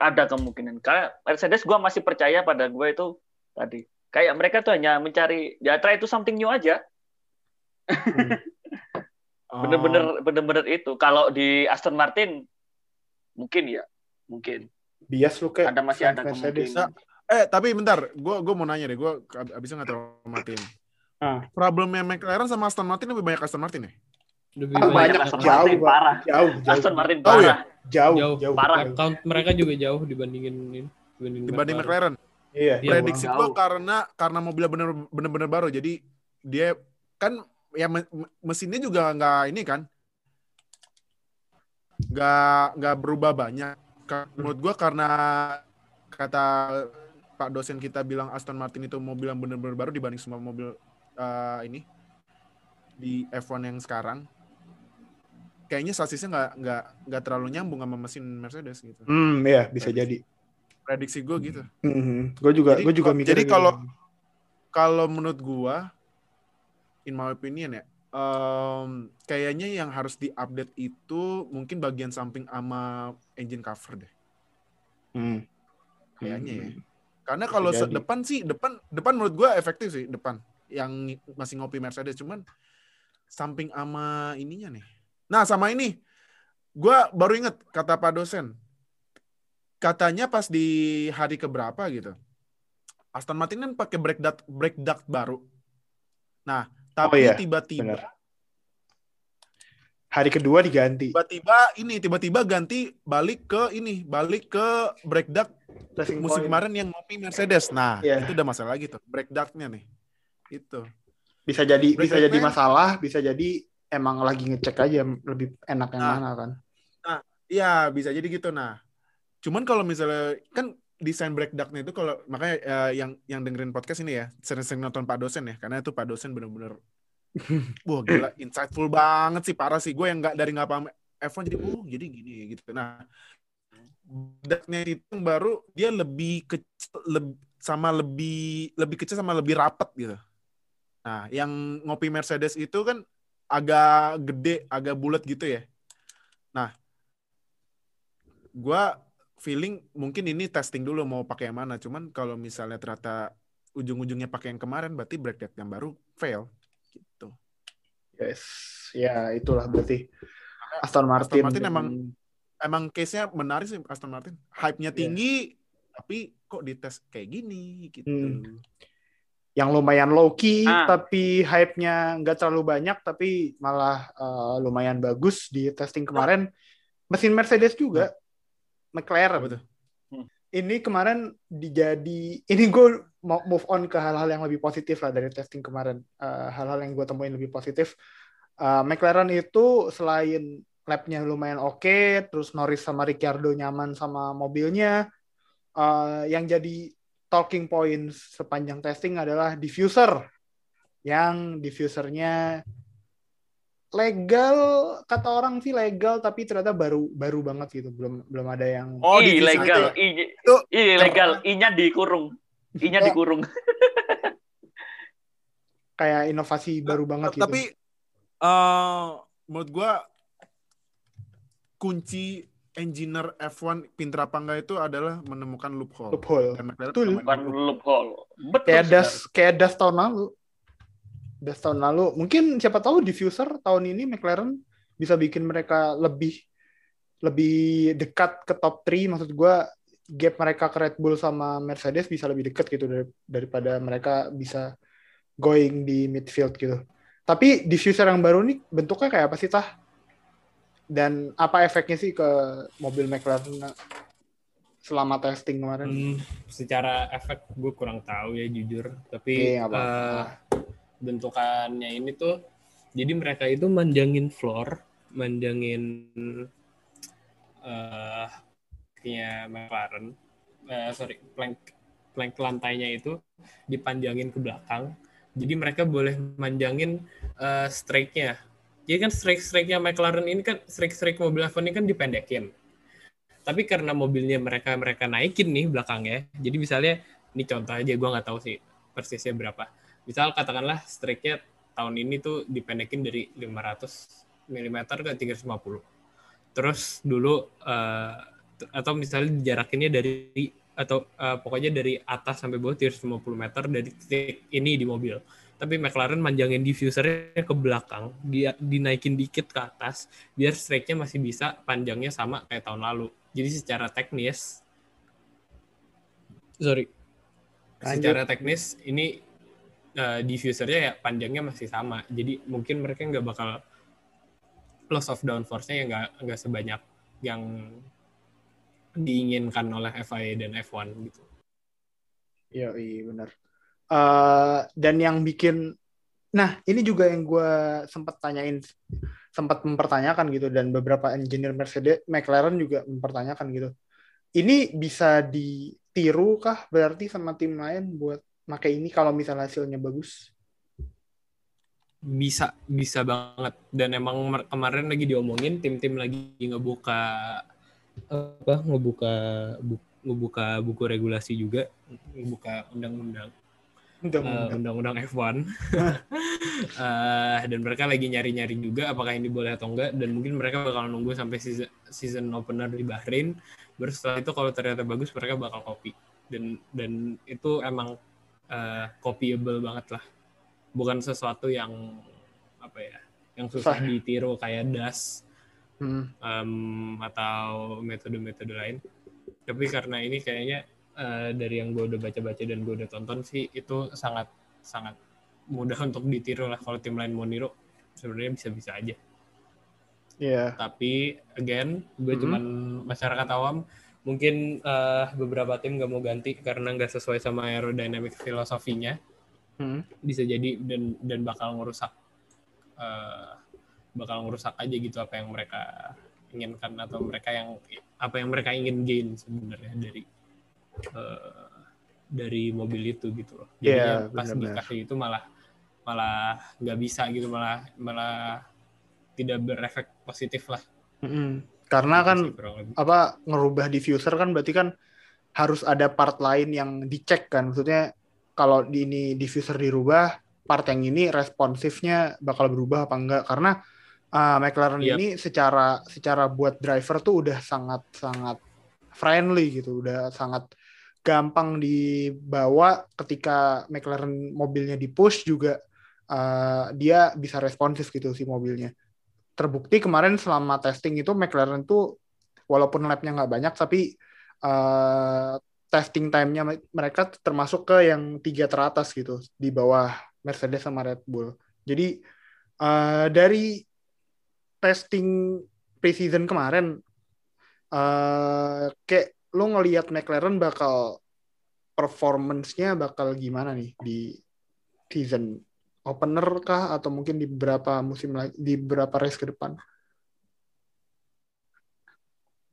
ada kemungkinan. Karena Mercedes gue masih percaya pada gue itu tadi. Kayak mereka tuh hanya mencari, ya try itu something new aja. Bener-bener, bener-bener itu. Kalau di Aston Martin, mungkin ya, mungkin Bias lu kayak ada masih ada Mercedes. kemungkinan. Eh tapi bentar, gue gue mau nanya deh, gue abisnya nggak terlalu matiin. Ah. Problemnya McLaren sama Aston Martin lebih banyak Aston Martin ya? Lebih banyak, banyak, Aston jauh, Martin Pak. parah. Jauh, jauh. Aston Martin Oh, iya. parah. jauh, Jauh. jauh, Parah. jauh. Count mereka juga jauh dibandingin ini. Dibanding, Dibanding McLaren. Iya. Iya, Prediksi gue Jauh. karena karena mobilnya bener bener baru, jadi dia kan ya me- me- mesinnya juga nggak ini kan, nggak nggak berubah banyak. Menurut gue karena kata Pak dosen kita bilang Aston Martin itu mobil yang bener-bener baru dibanding semua mobil eh, ini di F1 yang sekarang. Kayaknya sasisnya nggak nggak nggak terlalu nyambung sama mesin Mercedes gitu. Hmm, iya bisa jadi. Prediksi gue gitu. Hmm, gue juga, gue juga mikir. jadi gitu. kalau- Kalau menurut gua, in my opinion ya, em, kayaknya yang harus diupdate itu mungkin bagian samping sama engine cover deh. Hmm. Kayaknya ya. Hmm. Karena Bisa kalau depan sih, depan depan menurut gua efektif sih depan. Yang ng- masih ngopi Mercedes cuman samping sama ininya nih. Nah, sama ini. Gua baru inget kata Pak dosen. Katanya pas di hari keberapa gitu. Aston Martin kan pakai brake duct, brake duct baru. Nah, tapi iya, tiba-tiba benar. Hari kedua diganti. tiba-tiba ini tiba-tiba ganti balik ke ini, balik ke Racing musim point. kemarin yang ngopi Mercedes. Nah, Iya. itu udah masalah lagi tuh. Brake duct-nya nih. Itu. Bisa jadi Break bisa jadi masalah, bisa jadi emang lagi ngecek aja lebih enak yang Nah. mana kan. Iya, bisa jadi gitu. Nah, cuman kalau misalnya kan desain break duct-nya itu kalau makanya eh, yang yang dengerin podcast ini ya sering-sering nonton Pak dosen ya karena itu Pak dosen bener-bener wah gila insightful banget sih parah sih. Gue yang nggak dari nggak paham F1 jadi oh jadi gini gitu. Nah duct-nya itu baru dia lebih kecil lebih sama lebih lebih kecil sama lebih rapet gitu. Nah yang ngopi Mercedes itu kan agak gede agak bulat gitu ya. Nah gua feeling mungkin ini testing dulu mau pakai yang mana. Cuman kalau misalnya ternyata ujung-ujungnya pakai yang kemarin, berarti deck yang baru fail. Gitu. Yes, ya itulah berarti Aston Martin. Aston Martin emang emang case-nya menarik sih Aston Martin. Hype-nya tinggi, tapi kok dites kayak gini gitu. Hmm. yang lumayan low key Ah. tapi hype-nya nggak terlalu banyak tapi malah uh, lumayan bagus di testing kemarin. Mesin Mercedes juga, McLaren. Apa tuh? Hmm. Ini kemarin dijadi, ini gue mau move on ke hal-hal yang lebih positif lah dari testing kemarin. Uh, hal-hal yang gue temuin lebih positif. Uh, McLaren itu selain lap-nya lumayan oke, terus Norris sama Ricciardo nyaman sama mobilnya. Uh, yang jadi talking points sepanjang testing adalah diffuser. Yang diffusernya legal kata orang sih legal tapi ternyata baru baru banget gitu belum belum ada yang Oh, Ih, diffuser legal. itu. Ih, Itu- ih, legal. I-nya dikurung. I-nya Ya. dikurung. kayak inovasi baru banget gitu. Tapi eh menurut gua kunci engineer F1 pinter apa enggak itu adalah menemukan loophole. loophole. Dan McLaren Betul. menemukan Bukan loophole. Betul. Kayak das kayak das tahun lalu. Das tahun lalu. Mungkin siapa tahu diffuser tahun ini McLaren bisa bikin mereka lebih lebih dekat ke top 3 maksud gua gap mereka ke Red Bull sama Mercedes bisa lebih dekat gitu dari- daripada mereka bisa going di midfield gitu. Tapi diffuser yang baru nih bentuknya kayak apa sih tah? Dan apa efeknya sih ke mobil McLaren selama testing kemarin? Hmm, secara efek gue kurang tahu ya jujur, tapi apa-apa. Bentukannya ini tuh jadi mereka itu manjangin floor, manjangin eh kayak McLaren, eh, sorry plank plank lantainya itu dipanjangin ke belakang. Jadi mereka boleh manjangin eh, strike-nya. Jadi kan strike-strike-nya McLaren ini kan strike-strike mobil F1 ini kan dipendekin. Tapi karena mobilnya mereka mereka naikin nih belakangnya, jadi misalnya ini contoh aja gue nggak tahu sih persisnya berapa. Misal katakanlah strike-nya tahun ini tuh dipendekin dari 500 mm ke 350. Terus dulu t- atau misalnya dijarakinnya dari atau eh, pokoknya dari atas sampai bawah 350 meter dari titik ini di mobil. Tapi McLaren manjangin diffusernya ke belakang, dia dinaikin dikit ke atas biar strike-nya masih bisa panjangnya sama kayak tahun lalu. Jadi secara teknis sorry. Lanjut. Secara teknis ini eh, diffusernya ya panjangnya masih sama. Jadi mungkin mereka nggak bakal loss of downforce-nya ya nggak nggak sebanyak yang diinginkan oleh FIA dan F1 gitu. Iya, iya benar. Eh, dan yang bikin, nah ini juga yang gue sempat tanyain, sempat mempertanyakan gitu, dan beberapa engineer Mercedes, McLaren juga mempertanyakan gitu. Ini bisa ditiru kah berarti sama tim lain buat pakai ini kalau misalnya hasilnya bagus? Bisa, bisa banget. Dan emang kemarin lagi diomongin tim-tim lagi ngebuka apa ngebuka bu- ngebuka buku regulasi juga, ngebuka undang-undang Undang-undang. undang-undang F1 Eh, dan mereka lagi nyari-nyari juga apakah ini boleh atau enggak dan mungkin mereka bakal nunggu sampai season, season opener di Bahrain baru setelah itu kalau ternyata bagus mereka bakal copy dan dan itu emang eh, copyable banget lah bukan sesuatu yang apa ya yang susah Susah. ditiru kayak das Hmm. em, atau metode-metode lain. Tapi karena ini kayaknya eh, dari yang gue udah baca-baca dan gue udah tonton sih itu sangat sangat mudah untuk ditiru lah kalau tim lain mau niru sebenarnya bisa-bisa aja. Iya. Tapi again gue Mhm. cuman masyarakat awam mungkin eh, beberapa tim gak mau ganti karena nggak sesuai sama aerodynamic filosofinya Hmm. bisa jadi dan dan bakal ngerusak eh, bakal ngerusak aja gitu apa yang mereka inginkan atau mereka yang apa yang mereka ingin gain sebenarnya dari eh, dari mobil itu gitu loh. Iya, Jadinya pas benar-benar. dikasih itu malah malah nggak bisa gitu malah malah tidak berefek positif lah. Mm-mm. Karena Gitu kan apa ngerubah diffuser kan berarti kan harus ada part lain yang dicek kan. Maksudnya kalau di ini diffuser dirubah part yang ini responsifnya bakal berubah apa enggak. Karena uh, McLaren Yep. ini secara secara buat driver tuh udah sangat sangat friendly gitu. Udah sangat gampang dibawa ketika McLaren mobilnya di push juga uh, dia bisa responsif gitu si mobilnya terbukti kemarin selama testing itu McLaren tuh walaupun lapnya nggak banyak tapi uh, testing time-nya me- mereka termasuk ke yang tiga teratas gitu di bawah Mercedes sama Red Bull. Jadi uh, dari testing preseason kemarin uh, kayak lu ngelihat McLaren bakal performance-nya bakal gimana nih di season opener kah atau mungkin di beberapa musim lagi di beberapa race ke depan?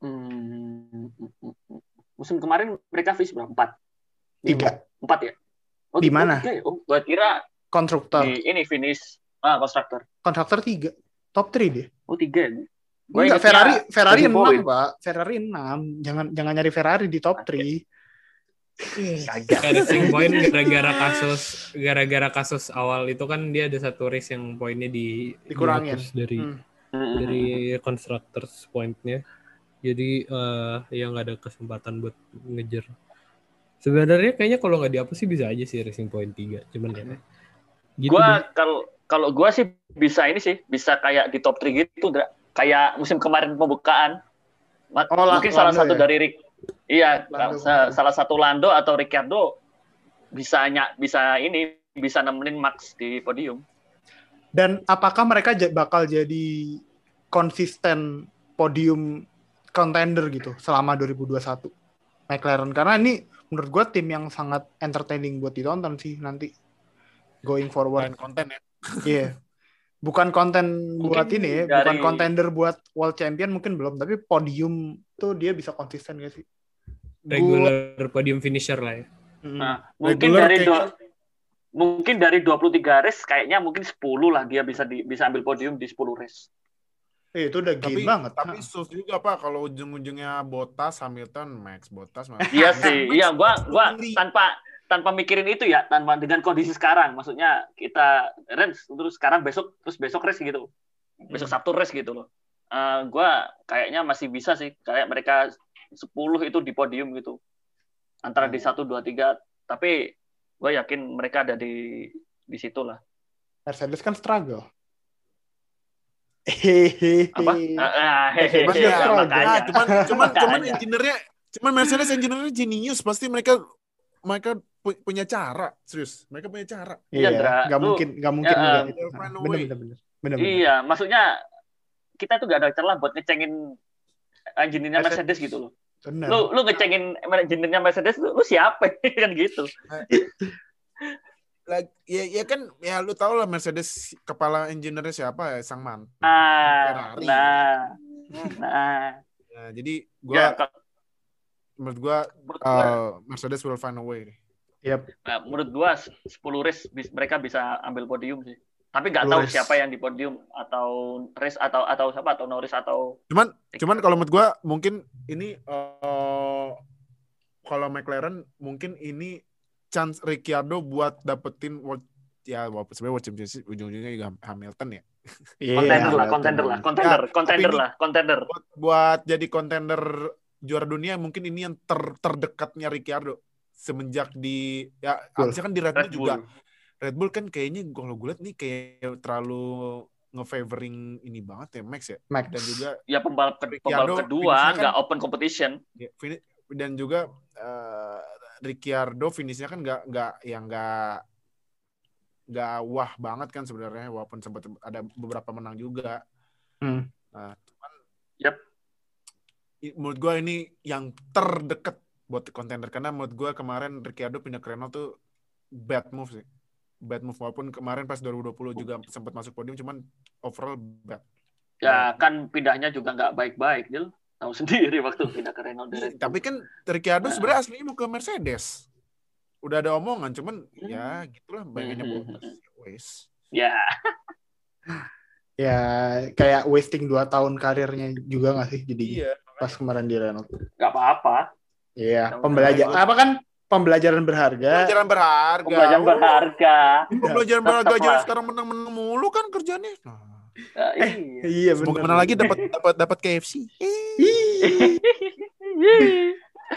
Hmm, musim kemarin mereka finish berapa? Empat. Tiga Empat ya? Oh, Di mana? ya? Oh, gua kira konstruktor. di ini finish ah konstruktor. Konstruktor tiga. Top 3 deh. Oh tiga. ya? Gua Enggak, Ferrari Ferrari tujuh 6, poin. Pak. Ferrari 6. Jangan jangan nyari Ferrari di top 3. Kagak. Racing point gara-gara kasus gara-gara kasus awal itu kan dia ada satu race yang poinnya di Dikurangin. dari Hmm. Dari constructors pointnya jadi eh ya nggak ada kesempatan buat ngejar sebenarnya kayaknya kalau nggak dihapus sih bisa aja sih racing point 3 cuman ya gitu gua kalau kalau gua sih bisa ini sih bisa kayak di top 3 gitu kayak musim kemarin pembukaan Oh, mungkin salah satu ya? dari Rick iya Lando. sa- salah satu Lando atau Ricciardo bisa ny- bisa ini bisa nemenin Max di podium Dan apakah mereka bakal jadi konsisten podium contender gitu selama 2021 McLaren karena ini menurut gue tim yang sangat entertaining buat ditonton sih nanti going forward. Selain konten ya. Iya. Bukan konten Mungkin buat ini ya, bukan dari- contender buat world champion mungkin belum, tapi podium tuh dia bisa konsisten gak sih? Regular podium finisher lah ya Mm. Nah, mungkin Regular dari dua, mungkin dari 23 race kayaknya mungkin 10 lah dia bisa di, bisa ambil podium di 10 race. Eh, itu udah Tapi banget. tapi Hah. sus juga Pak kalau ujung-ujungnya Bottas, Hamilton, Max, Bottas Max. Iya sih, iya gua gua tanpa tanpa mikirin itu ya, tanpa dengan kondisi sekarang. Maksudnya kita race terus sekarang besok terus besok race gitu. Besok Hmm. Sabtu race gitu loh. Eh gua kayaknya masih bisa sih kayak mereka 10 itu di podium gitu. Antara di Hmm. 1 2 3, tapi gue yakin mereka ada di di situ lah. Mercedes kan struggle. Hehehe. Apa? Ah, ah, struggle. makanya. Nah, cuman cuman cuman engineer-nya cuman Mercedes engineer-nya jenius pasti mereka mereka pu- punya cara serius mereka punya cara Iya, Iya, nggak mungkin, nggak mungkin Ya, juga. itu. they'll find a Bener, way. bener, bener, bener, bener. Iya, maksudnya kita tuh gak ada celah buat ngecengin engineer-nya Mercedes. Mercedes gitu loh. Bener. Lu lu ngecengin engineer-nya Mercedes lu, lu siapa kan gitu. Like, ya, ya kan ya lu tau lah Mercedes kepala engineer-nya siapa ya sang mantan Ah, Ferrari. nah. Nah, Nah, jadi ya, gua kalau- menurut gua uh, Mercedes will find a way nah, menurut gua 10 race bis- mereka bisa ambil podium sih. Tapi nggak 10 tahu siapa yang di podium atau race atau atau siapa atau Norris atau cuman cuman kalau menurut gua mungkin ini uh, kalau McLaren mungkin ini chance Ricciardo buat dapetin world ya walaupun sebenarnya world championship ujung-ujungnya juga Hamilton ya. Iya, contender lah, contender lah, contender, Ya, contender tapi ini- lah, contender. buat, buat jadi kontender juara dunia mungkin ini yang ter, terdekatnya Ricciardo. Semenjak di ya abisnya kan di Red Bull juga Bull. Red Bull kan kayaknya kalau gue liat nih kayak terlalu ngefavoring ini banget ya Max ya Max. dan juga Ya pembalap, ke- pembalap kedua kan- nggak open competition. ya, dan juga eh, Ricciardo finishnya kan nggak nggak yang nggak nggak wah banget kan sebenarnya walaupun sempat ada beberapa menang juga Hmm. nah cuman Yap. i- menurut gue ini yang terdekat buat kontender karena menurut gue kemarin Ricciardo pindah ke Renault tuh bad move sih bad move walaupun kemarin pas 2020 juga sempat masuk podium cuman overall bad Ya kan pindahnya juga nggak baik-baik, Dil. tahu sendiri waktu pindah ke Renault Iya, dari tapi kan Ricciardo Nah. sebenarnya aslinya mau ke Mercedes. Udah ada omongan, cuman Hmm. ya gitulah bagiannya Hmm. bonus. Wes. ya Ya kayak wasting 2 tahun karirnya juga nggak sih jadi Iya. pas kemarin di Renault. nggak apa-apa Iya, pembelajaran apa kan pembelajaran berharga. Pelajaran berharga. pembelajaran berharga Pembelajaran Tetap berharga aja sekarang menang-menang mulu kan kerjanya. Nah, Nah, iya. Iya semoga menang lagi dapat dapat dapat KFC.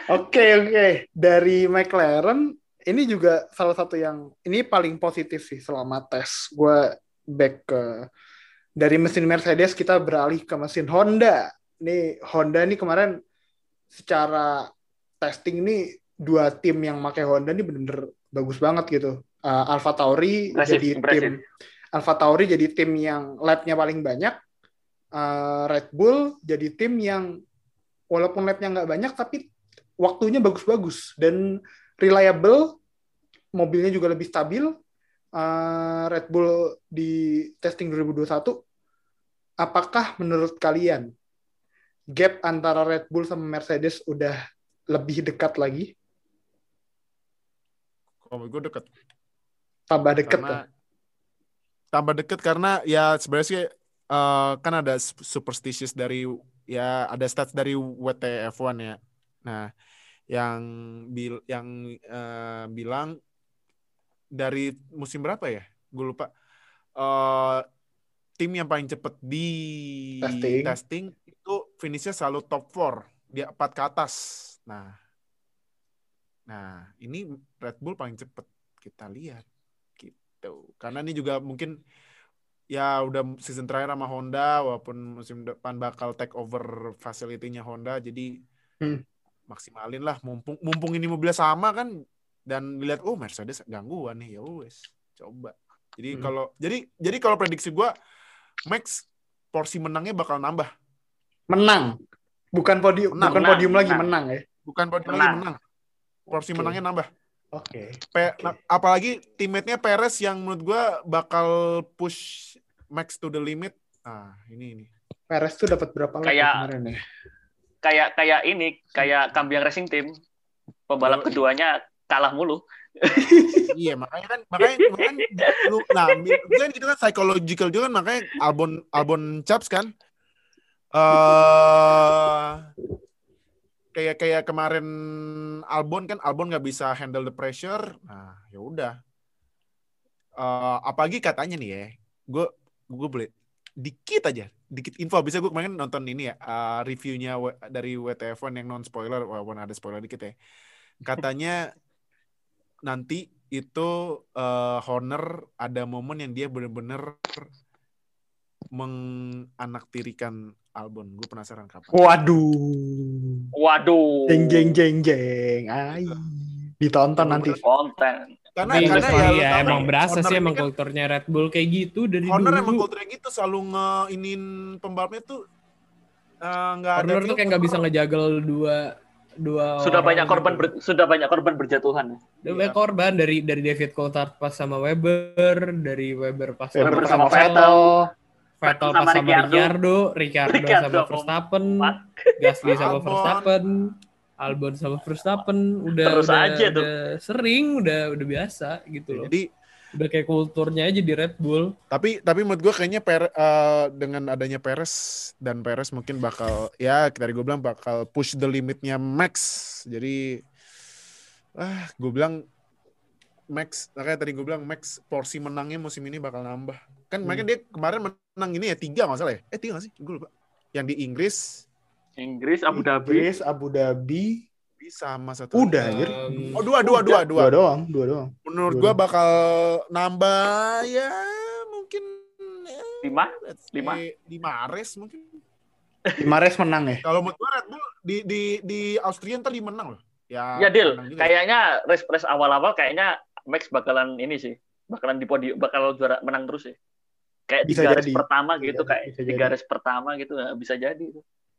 Oke oke dari McLaren ini juga salah satu yang ini paling positif sih selama tes gue back ke dari mesin Mercedes kita beralih ke mesin Honda. Nih Honda ini kemarin secara testing nih dua tim yang pakai Honda ini bener-bener bagus banget gitu. Uh, Alfa Tauri Impressive, jadi impressive. tim Alfa Tauri jadi tim yang lapnya paling banyak. Uh, Red Bull jadi tim yang walaupun lapnya nggak banyak tapi waktunya bagus-bagus dan reliable mobilnya juga lebih stabil Uh, Red Bull di testing 2021 apakah menurut kalian gap antara Red Bull sama Mercedes udah lebih dekat lagi Kalau gue deket. tambah deket Karena tuh? tambah deket karena ya sebenarnya sih eh, kan ada sup- superstitious dari ya ada stats dari WTF1 ya. Nah, yang bil yang eh, bilang dari musim berapa ya? Gue lupa. Eh, tim yang paling cepet di Testing. itu finishnya selalu top 4 dia empat ke atas. Nah, nah ini Red Bull paling cepet kita lihat gitu. Karena ini juga mungkin ya udah season terakhir sama Honda walaupun musim depan bakal take over facility-nya Honda jadi Hmm. maksimalin lah mumpung mumpung ini mobilnya sama kan dan dilihat oh Mercedes gangguan nih ya wes coba. Jadi Hmm. kalau jadi jadi kalau prediksi gua Max porsi menangnya bakal nambah. menang bukan podium Menang, bukan menang, podium lagi menang. menang ya Bukan podium Menang. lagi menang. Porsi Oke. menangnya nambah. oke Pe- Oke. nah, apalagi teammate-nya Perez yang menurut gua bakal push Max to the limit. Ah, ini ini. Perez tuh dapat berapa lap Kayak- kemarin ya kayak kayak ini kayak Kambiang Racing Team pembalap Yoi. keduanya kalah mulu iya, makanya kan makanya, makanya lu nah, kan itu kan psychological juga kan makanya Albon Albon Chaps kan eh kayak kayak kemarin Albon kan Albon nggak bisa handle the pressure. Nah, ya udah. Eh, apalagi katanya nih ya, gue gue boleh dikit aja, dikit info. Bisa gue kemarin nonton ini ya, eh, reviewnya dari WTF1 yang non spoiler, walaupun ada spoiler dikit ya. Katanya nanti itu eh, Horner ada momen yang dia bener-bener menganaktirikan Albon. Gue penasaran kapan. waduh waduh. Jeng jeng jeng jeng. Ay ditonton nanti. Konten. Karena Tapi karena iya, ya, iya, tahu emang berasa sih ini emang kan- kulturnya Red Bull kayak gitu dari Horner dulu. emang kulturnya gitu selalu ngeinin pembalapnya tuh eh, nggak ada Horner tuh kayak nggak bisa ngejagal dua dua sudah orang banyak korban gitu. ber- sudah banyak korban berjatuhan Udah banyak korban dari dari David Coulthard pas sama Weber, dari Weber pas Weber sama Vettel Vettel sama pas sama Ricciardo. Ricciardo, Ricciardo, Ricciardo sama sama Verstappen. Gasly sama Albon. Verstappen, Albon sama Verstappen, udah Terus udah, aja tuh. udah sering, udah udah biasa gitu loh. Jadi Udah kayak kulturnya aja di Red Bull. tapi tapi menurut gue kayaknya Per- eh, dengan adanya Perez dan Perez mungkin bakal ya tadi gue bilang bakal push the limitnya Max. Jadi ah gue bilang Max makanya tadi gue bilang Max porsi menangnya musim ini bakal nambah. Kan Hmm. makanya dia kemarin menang ini ya tiga nggak salah ya? Eh tiga nggak sih? Gue lupa. Yang di Inggris Inggris Abu Dhabi Inggris, Abu Dhabi bisa sama satu. udah anjir Um, Oh dua dua dua dua. dua doang dua doang Menurut doang. bakal nambah ya mungkin ya, Lima? Lima? lima race mungkin. Mares menang ya Kalau menurut gua Red Bull di di di Austria ntar menang loh. Ya, ya deal kayaknya race race awal-awal kayaknya Max bakalan ini sih bakalan di podium bakal juara menang terus sih kayak Bisa tiga race jadi. pertama Bisa gitu jadi, kayak bisa jadi. race pertama gitu ya, bisa jadi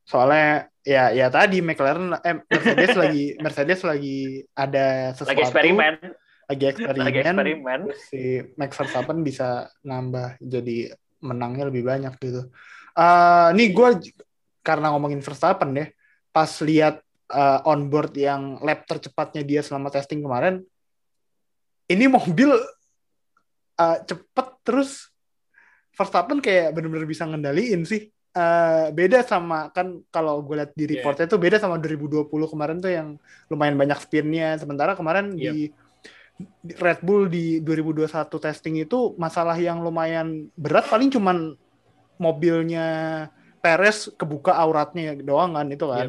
soalnya ya ya tadi McLaren eh Mercedes lagi Mercedes lagi ada sesuatu lagi eksperimen lagi eksperimen, lagi eksperimen si Max Verstappen bisa nambah jadi menangnya lebih banyak gitu. Eh nih gue karena ngomongin Verstappen ya, pas lihat uh, onboard yang lap tercepatnya dia selama testing kemarin, ini mobil uh, cepet terus Verstappen kayak bener-bener bisa ngendaliin sih. Uh, beda sama kan kalau gue lihat di Iya. reportnya tuh beda sama 2020 kemarin tuh yang lumayan banyak spinnya. Sementara kemarin di di Red Bull di 2021 testing itu masalah yang lumayan berat paling cuman mobilnya Perez kebuka auratnya doang kan itu kan.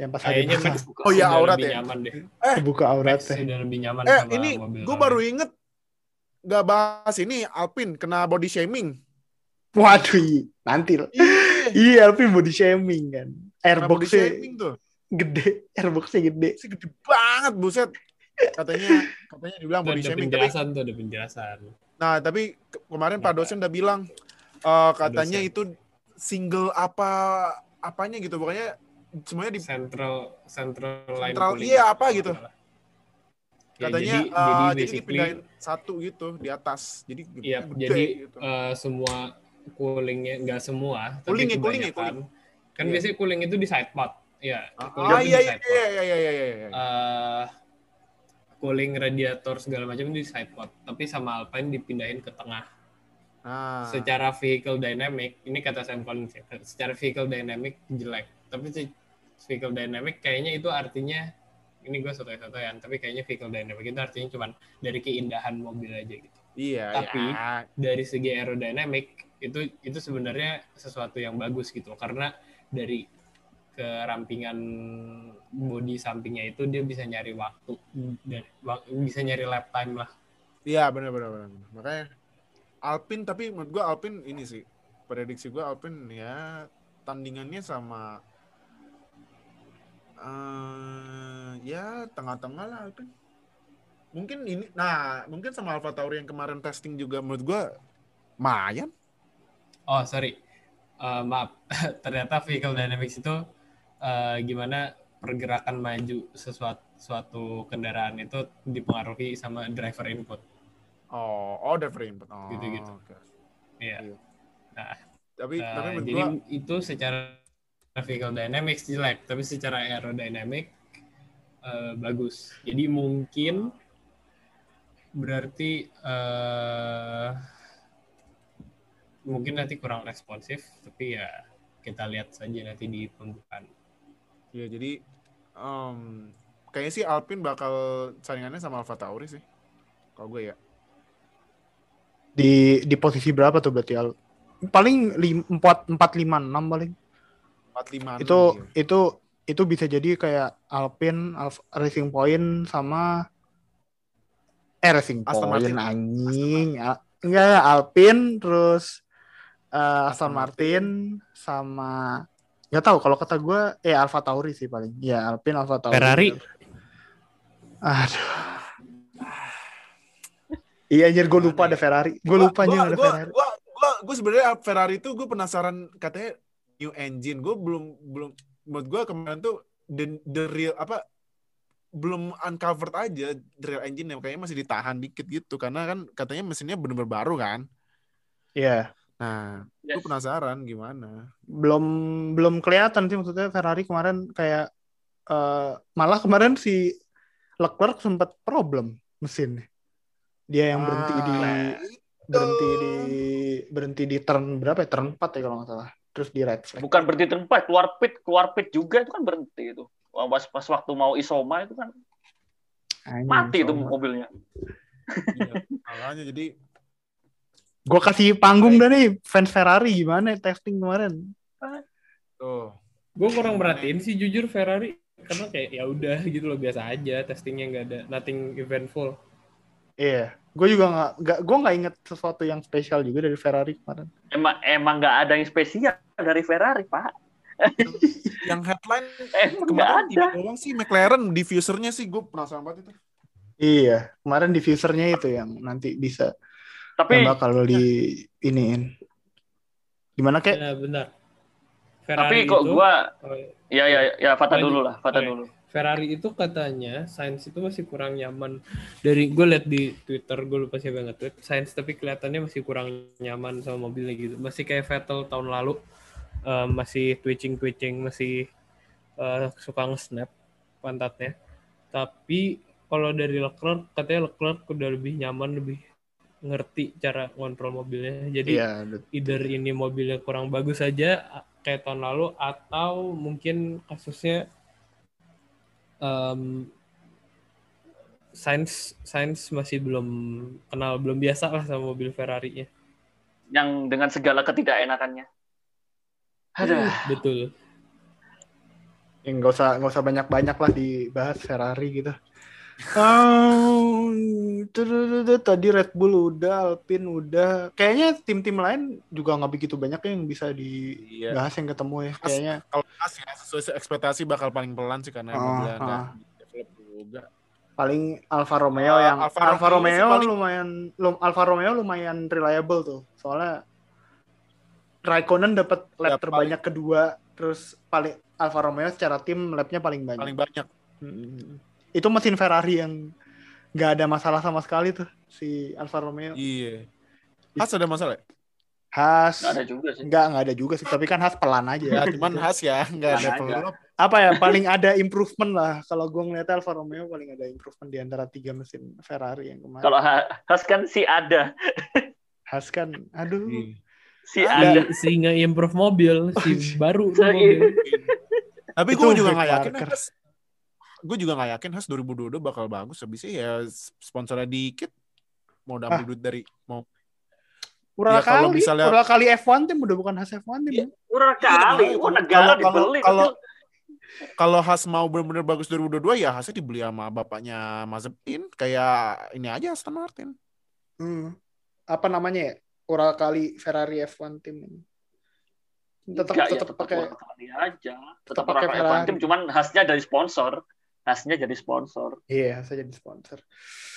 Yang pas hari Kayaknya pertama Max Oh iya, sudah aurat ya? nyaman deh. kebuka Max auratnya. sudah lebih nyaman Eh ini gue baru inget nggak bahas ini Alpine kena body shaming. Waduh, iya. nanti lah. Iya, Iya, Alvin body shaming kan. Airboxnya shaming tuh. gede, airboxnya gede. Sih gede banget buset. Katanya katanya dibilang body ada shaming tapi penjelasan tuh, ada penjelasan. nah tapi ke- kemarin Pak Apa? dosen udah bilang eh, katanya dosen. itu single apa apanya gitu pokoknya semuanya di Central Central line Central, iya, apa gitu. Ya, katanya jadi, eh, jadi jadi basically dipindahin satu gitu di atas. Jadi Iya, jadi gitu. eh, semua coolingnya nggak semua, Cooling ya, tapi cooling ya, kebanyakan. Kan Iya. biasanya cooling itu di side pod. Iya, ah, cooling ah, iya iya side pod. iya iya iya iya iya. Eh, cooling radiator segala macam di side pod, tapi sama Alpine dipindahin ke tengah. Nah, Secara vehicle dynamic, ini kata Sam Collins ya, secara vehicle dynamic jelek. Tapi si vehicle dynamic kayaknya itu artinya ini gue sotoy-sotoyan, tapi kayaknya vehicle dynamic itu artinya cuman dari keindahan mobil aja gitu. Iya tapi- ya. dari segi aerodynamic itu itu sebenarnya sesuatu yang bagus gitu karena dari kerampingan body sampingnya itu dia bisa nyari waktu dan bisa nyari lap time lah Iya benar benar benar. Makanya Alpine tapi menurut gua Alpine ini sih prediksi gua Alpine ya tandingannya sama eh ya tengah-tengah lah Alpine. Mungkin ini nah mungkin sama Alfa Tauri yang kemarin testing juga menurut gua lumayan. oh sorry Eh, maaf ternyata vehicle dynamics itu eh, gimana pergerakan maju sesuatu suatu kendaraan itu dipengaruhi sama driver input Oh, oh driver input. Oh, Gitu-gitu. oke. Iya. Iya. Nah, Tapi Nah, tapi jadi gua itu secara vehicle dynamics jelek, tapi secara aerodynamic eh, bagus. Jadi mungkin berarti eh, mungkin nanti kurang responsif, tapi ya kita lihat saja nanti di pembukaan. ya jadi em, kayaknya sih Alpine bakal saingannya sama Alfa Tauri sih. Kalau gue ya. Di di posisi berapa tuh berarti Al? Paling lim- empat empat lima enam paling. 45 Itu itu itu bisa jadi kayak Alpine, Alf, Racing Point sama eh Racing Aston Point Martin. anjing. Enggak Alpine terus eh, Aston Aston Martin sama nggak tahu kalau kata gue eh Alfa Tauri sih paling. Ya Alpine Alfa Tauri. Ferrari Aduh. Iya anjir gue lupa ada Ferrari. Gue lupa anjir ada gua, Ferrari. Gua, gua, gua sebenarnya Ferrari itu gue penasaran katanya new engine. Gue belum belum menurut gue kemarin tuh the, the real apa belum uncovered aja real engine yang kayaknya masih ditahan dikit gitu karena kan katanya mesinnya bener-bener baru kan. Iya. Nah, gue Yes. penasaran gimana. belum belum kelihatan sih maksudnya Ferrari kemarin kayak eh, malah kemarin si Leclerc sempat problem mesin dia yang berhenti di Ah, berhenti di berhenti di turn berapa ya turn 4 ya kalau nggak salah terus di red flag Bukan berhenti tempat, keluar pit, keluar pit juga itu kan berhenti itu. Pas, pas waktu mau isoma itu kan Anjing, mati itu mobilnya. Iya, makanya jadi gue kasih panggung dah nih fans Ferrari gimana testing kemarin tuh. gue kurang merhatiin sih jujur Ferrari karena kayak ya udah gitu loh biasa aja testingnya nggak ada nothing eventful iya gue juga nggak nggak gue nggak inget sesuatu yang spesial juga dari Ferrari kemarin Emang emang nggak ada yang spesial dari Ferrari, Pak. Yang headline nggak kemarin ada. ini doang sih McLaren diffusernya sih gue penasaran banget itu. iya kemarin diffusernya itu yang nanti bisa Tapi yang bakal di iniin. Gimana kayak ya benar. Tapi Ferrari kok itu gua oh, ya ya ya Fata Lanjut. dulu lah, Fata dulu. Ferrari itu katanya Sainz itu masih kurang nyaman. Dari gue liat di Twitter gue lupa siapa yang nge-tweet. Sainz tapi kelihatannya masih kurang nyaman sama mobilnya gitu. Masih kayak Vettel tahun lalu eh, masih twitching twitching masih eh, suka nge-snap pantatnya tapi kalau dari Leclerc katanya Leclerc udah lebih nyaman lebih ngerti cara ngontrol mobilnya jadi Iya, bet- either ini mobilnya kurang bagus saja kayak tahun lalu atau mungkin kasusnya em Sainz Sainz masih belum kenal belum biasa lah sama mobil Ferrari-nya. yang dengan segala ketidakenakannya. Aduh, Betul. Ya, nggak usah nggak usah banyak banyak lah dibahas Ferrari gitu. Oh, tadi Red Bull udah, Alpine udah. Kayaknya tim-tim lain juga nggak begitu banyak yang bisa Iya. dibahas yang ketemu ya. Kayaknya Kalau Haas ya sesuai ekspektasi bakal paling pelan sih karena nggak develop juga. paling Alfa Romeo Ah, yang Alfa Alfa, Romeo Romeo, sih paling- lumayan lum- Alfa Romeo lumayan reliable tuh. Soalnya Raikkonen dapat lap Ya, terbanyak kedua, terus paling Alfa Romeo secara tim lapnya paling banyak. Paling banyak. Hmm. Itu mesin Ferrari yang nggak ada masalah sama sekali tuh si Alfa Romeo. Iya. Haas ada masalah ya? Haas nggak ada juga sih. nggak nggak ada juga sih, tapi kan Haas pelan aja. Ya, cuman Haas ya nggak Pelan aja. develop. Apa ya paling ada improvement lah kalau gue ngeliatnya Alfa Romeo paling ada improvement di antara tiga mesin Ferrari yang kemarin. Kalau Ha- Haas kan si ada, Haas kan, aduh. Iya. Si Ah, ada. Si, sehingga improve mobil si baru tuh So, mobil. Tapi gue juga nggak yakin. Gue juga nggak yakin Haas 2022 bakal bagus. Habisnya ya sponsornya dikit. Mau Ah. dapat duit dari mau Ural Ya, kalau kali, misalnya- ural kali F1 tim udah bukan Haas F1 tim. Iya. Murah Iya, kali, kalau- oh negara kalau- kalau- dibeli. kalau- kalau Haas mau benar-benar bagus 2022 ya Haasnya dibeli sama bapaknya Mazepin kayak ini aja Aston Martin. Hmm. Apa namanya ya? Ural kali Ferrari F1 tim. Tetap Enggak, ya, tetap tetap pakai aja. Tetap pakai pakai Ferrari. tim, cuman Haasnya dari sponsor. Haasnya jadi sponsor. iya, saya jadi sponsor.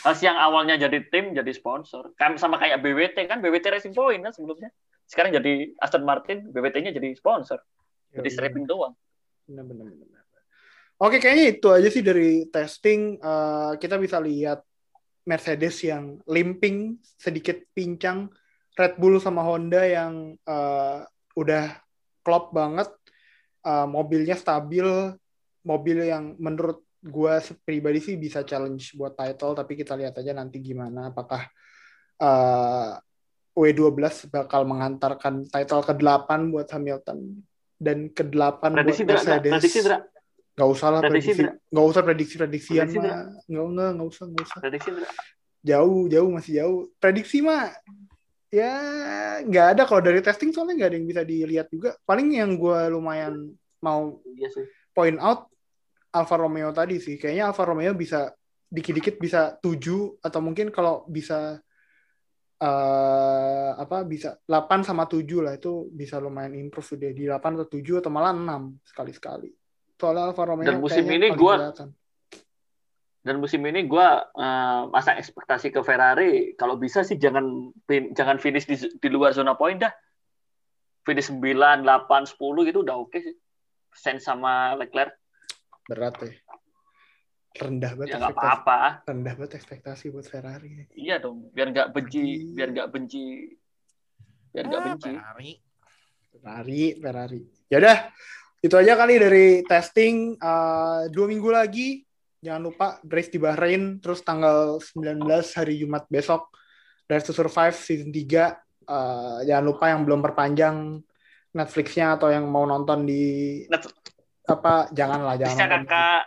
Haas yang awalnya jadi tim jadi sponsor. Kan sama kayak BWT kan BWT Racing Point kan sebelumnya. Sekarang jadi Aston Martin, BWT-nya jadi sponsor. Jadi Iya, strapping doang. Benar, benar, benar. Oke, kayaknya itu aja sih dari testing. Eh, kita bisa lihat Mercedes yang limping, sedikit pincang. Red Bull sama Honda yang eh, udah klop banget. Eh, mobilnya stabil. Mobil yang menurut gue pribadi sih bisa challenge buat title. Tapi kita lihat aja nanti gimana. Apakah eh, W12 bakal mengantarkan title ke-8 buat Hamilton. Dan ke-8 buat Prediksi Dra. Mercedes. prediksi Dra. Gak usah lah Prediksi, gak usah prediksi-prediksian mah. Gak, enggak, gak usah, gak usah. Prediksi Dra. Jauh, jauh, masih jauh. Prediksi mah, ya nggak ada kalau dari testing soalnya nggak ada yang bisa dilihat juga. Paling yang gue lumayan mau Iya sih. point out Alfa Romeo tadi sih. Kayaknya Alfa Romeo bisa dikit-dikit bisa 7 atau mungkin kalau bisa eh apa bisa 8 sama 7 lah itu bisa lumayan improve sudah di 8 atau 7 atau malah 6 sekali-sekali. Soalnya Alfa Romeo Dan musim ini kelihatan. Dan musim ini gue masang ekspektasi ke Ferrari. Kalau bisa sih jangan fin- jangan finish di, di luar zona poin dah. Finish 9, 8, 10 gitu udah oke sih. Sainz sama Leclerc berat ya. Rendah banget ya nggak ekspektasi. apa-apa. Rendah banget ekspektasi buat Ferrari. Iya dong. Biar nggak benci, Lagi. biar nggak benci, biar nggak Ah, benci. Ferrari. Ferrari, Ferrari. Ya udah, itu aja kali dari testing Eh, dua minggu lagi. Jangan lupa race di Bahrain, terus tanggal 19 hari Jumat besok Drive to Survive season 3. Eh, jangan lupa yang belum perpanjang Netflixnya atau yang mau nonton di Net- apa janganlah jangan nonton, kakak,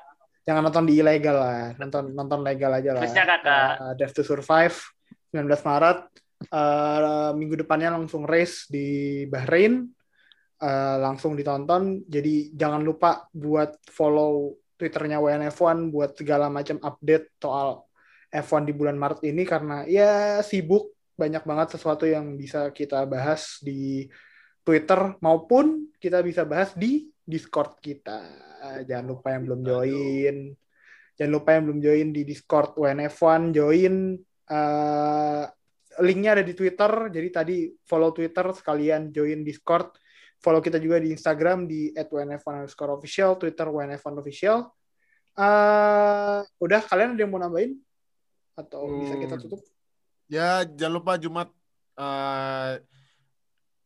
jangan nonton di ilegal lah nonton nonton legal aja lah. Kakak. uh, Drive to Survive 19 Maret. Uh, minggu depannya langsung race di Bahrain. Uh, langsung ditonton. Jadi jangan lupa buat follow twitternya WNF1 buat segala macam update soal F1 di bulan Maret ini karena ya sibuk banyak banget sesuatu yang bisa kita bahas di Twitter maupun kita bisa bahas di Discord kita. Jangan lupa yang belum join. Jangan lupa yang belum join di Discord WNF1 join uh, linknya ada di Twitter. Jadi tadi follow Twitter sekalian join Discord follow kita juga di Instagram di @wnf1_official Twitter wnf1official uh, udah kalian ada yang mau nambahin atau bisa kita Hmm. tutup Ya jangan lupa Jumat eh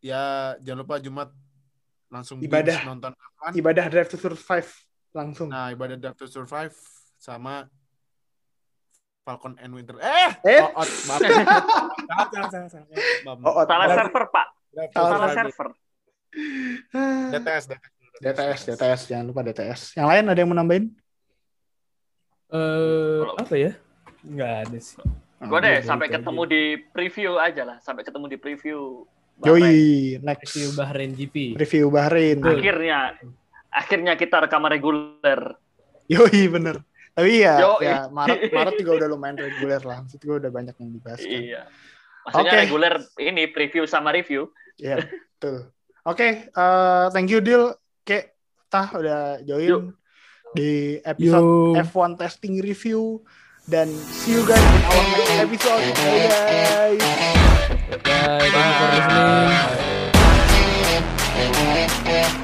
ya jangan lupa Jumat langsung Ibadah. binge nonton F1. Ibadah Drive to Survive langsung. Nah, ibadah Drive to Survive sama Falcon and Winter. Eh, Eh? oh, oh, maaf. salah, salah, salah, salah. Oh, oh, server, Pak. Salah server. DTS, DTS. DTS, DTS, jangan lupa DTS. Yang lain ada yang mau nambahin? Eh, apa ya? Nggak ada sih. Gue deh gitu sampai ketemu di preview aja lah, sampai ketemu di preview. Yoi, next Review Bahrain GP. review Bahrain. Akhirnya, akhirnya kita rekaman reguler. Yoi, bener. Tapi ya, Yoi. ya Maret, Maret juga udah lumayan reguler lah. Maksud gue udah banyak yang dibahas. kan. Iya. Maksudnya Oke. reguler ini preview sama review. Iya, betul. Oke, okay, uh, thank you Dil. Oke, tah udah join Yo. di episode Yo. F1 testing review dan see you guys in our next episode. Bye guys. Bye. Bye. Bye. Bye. Bye.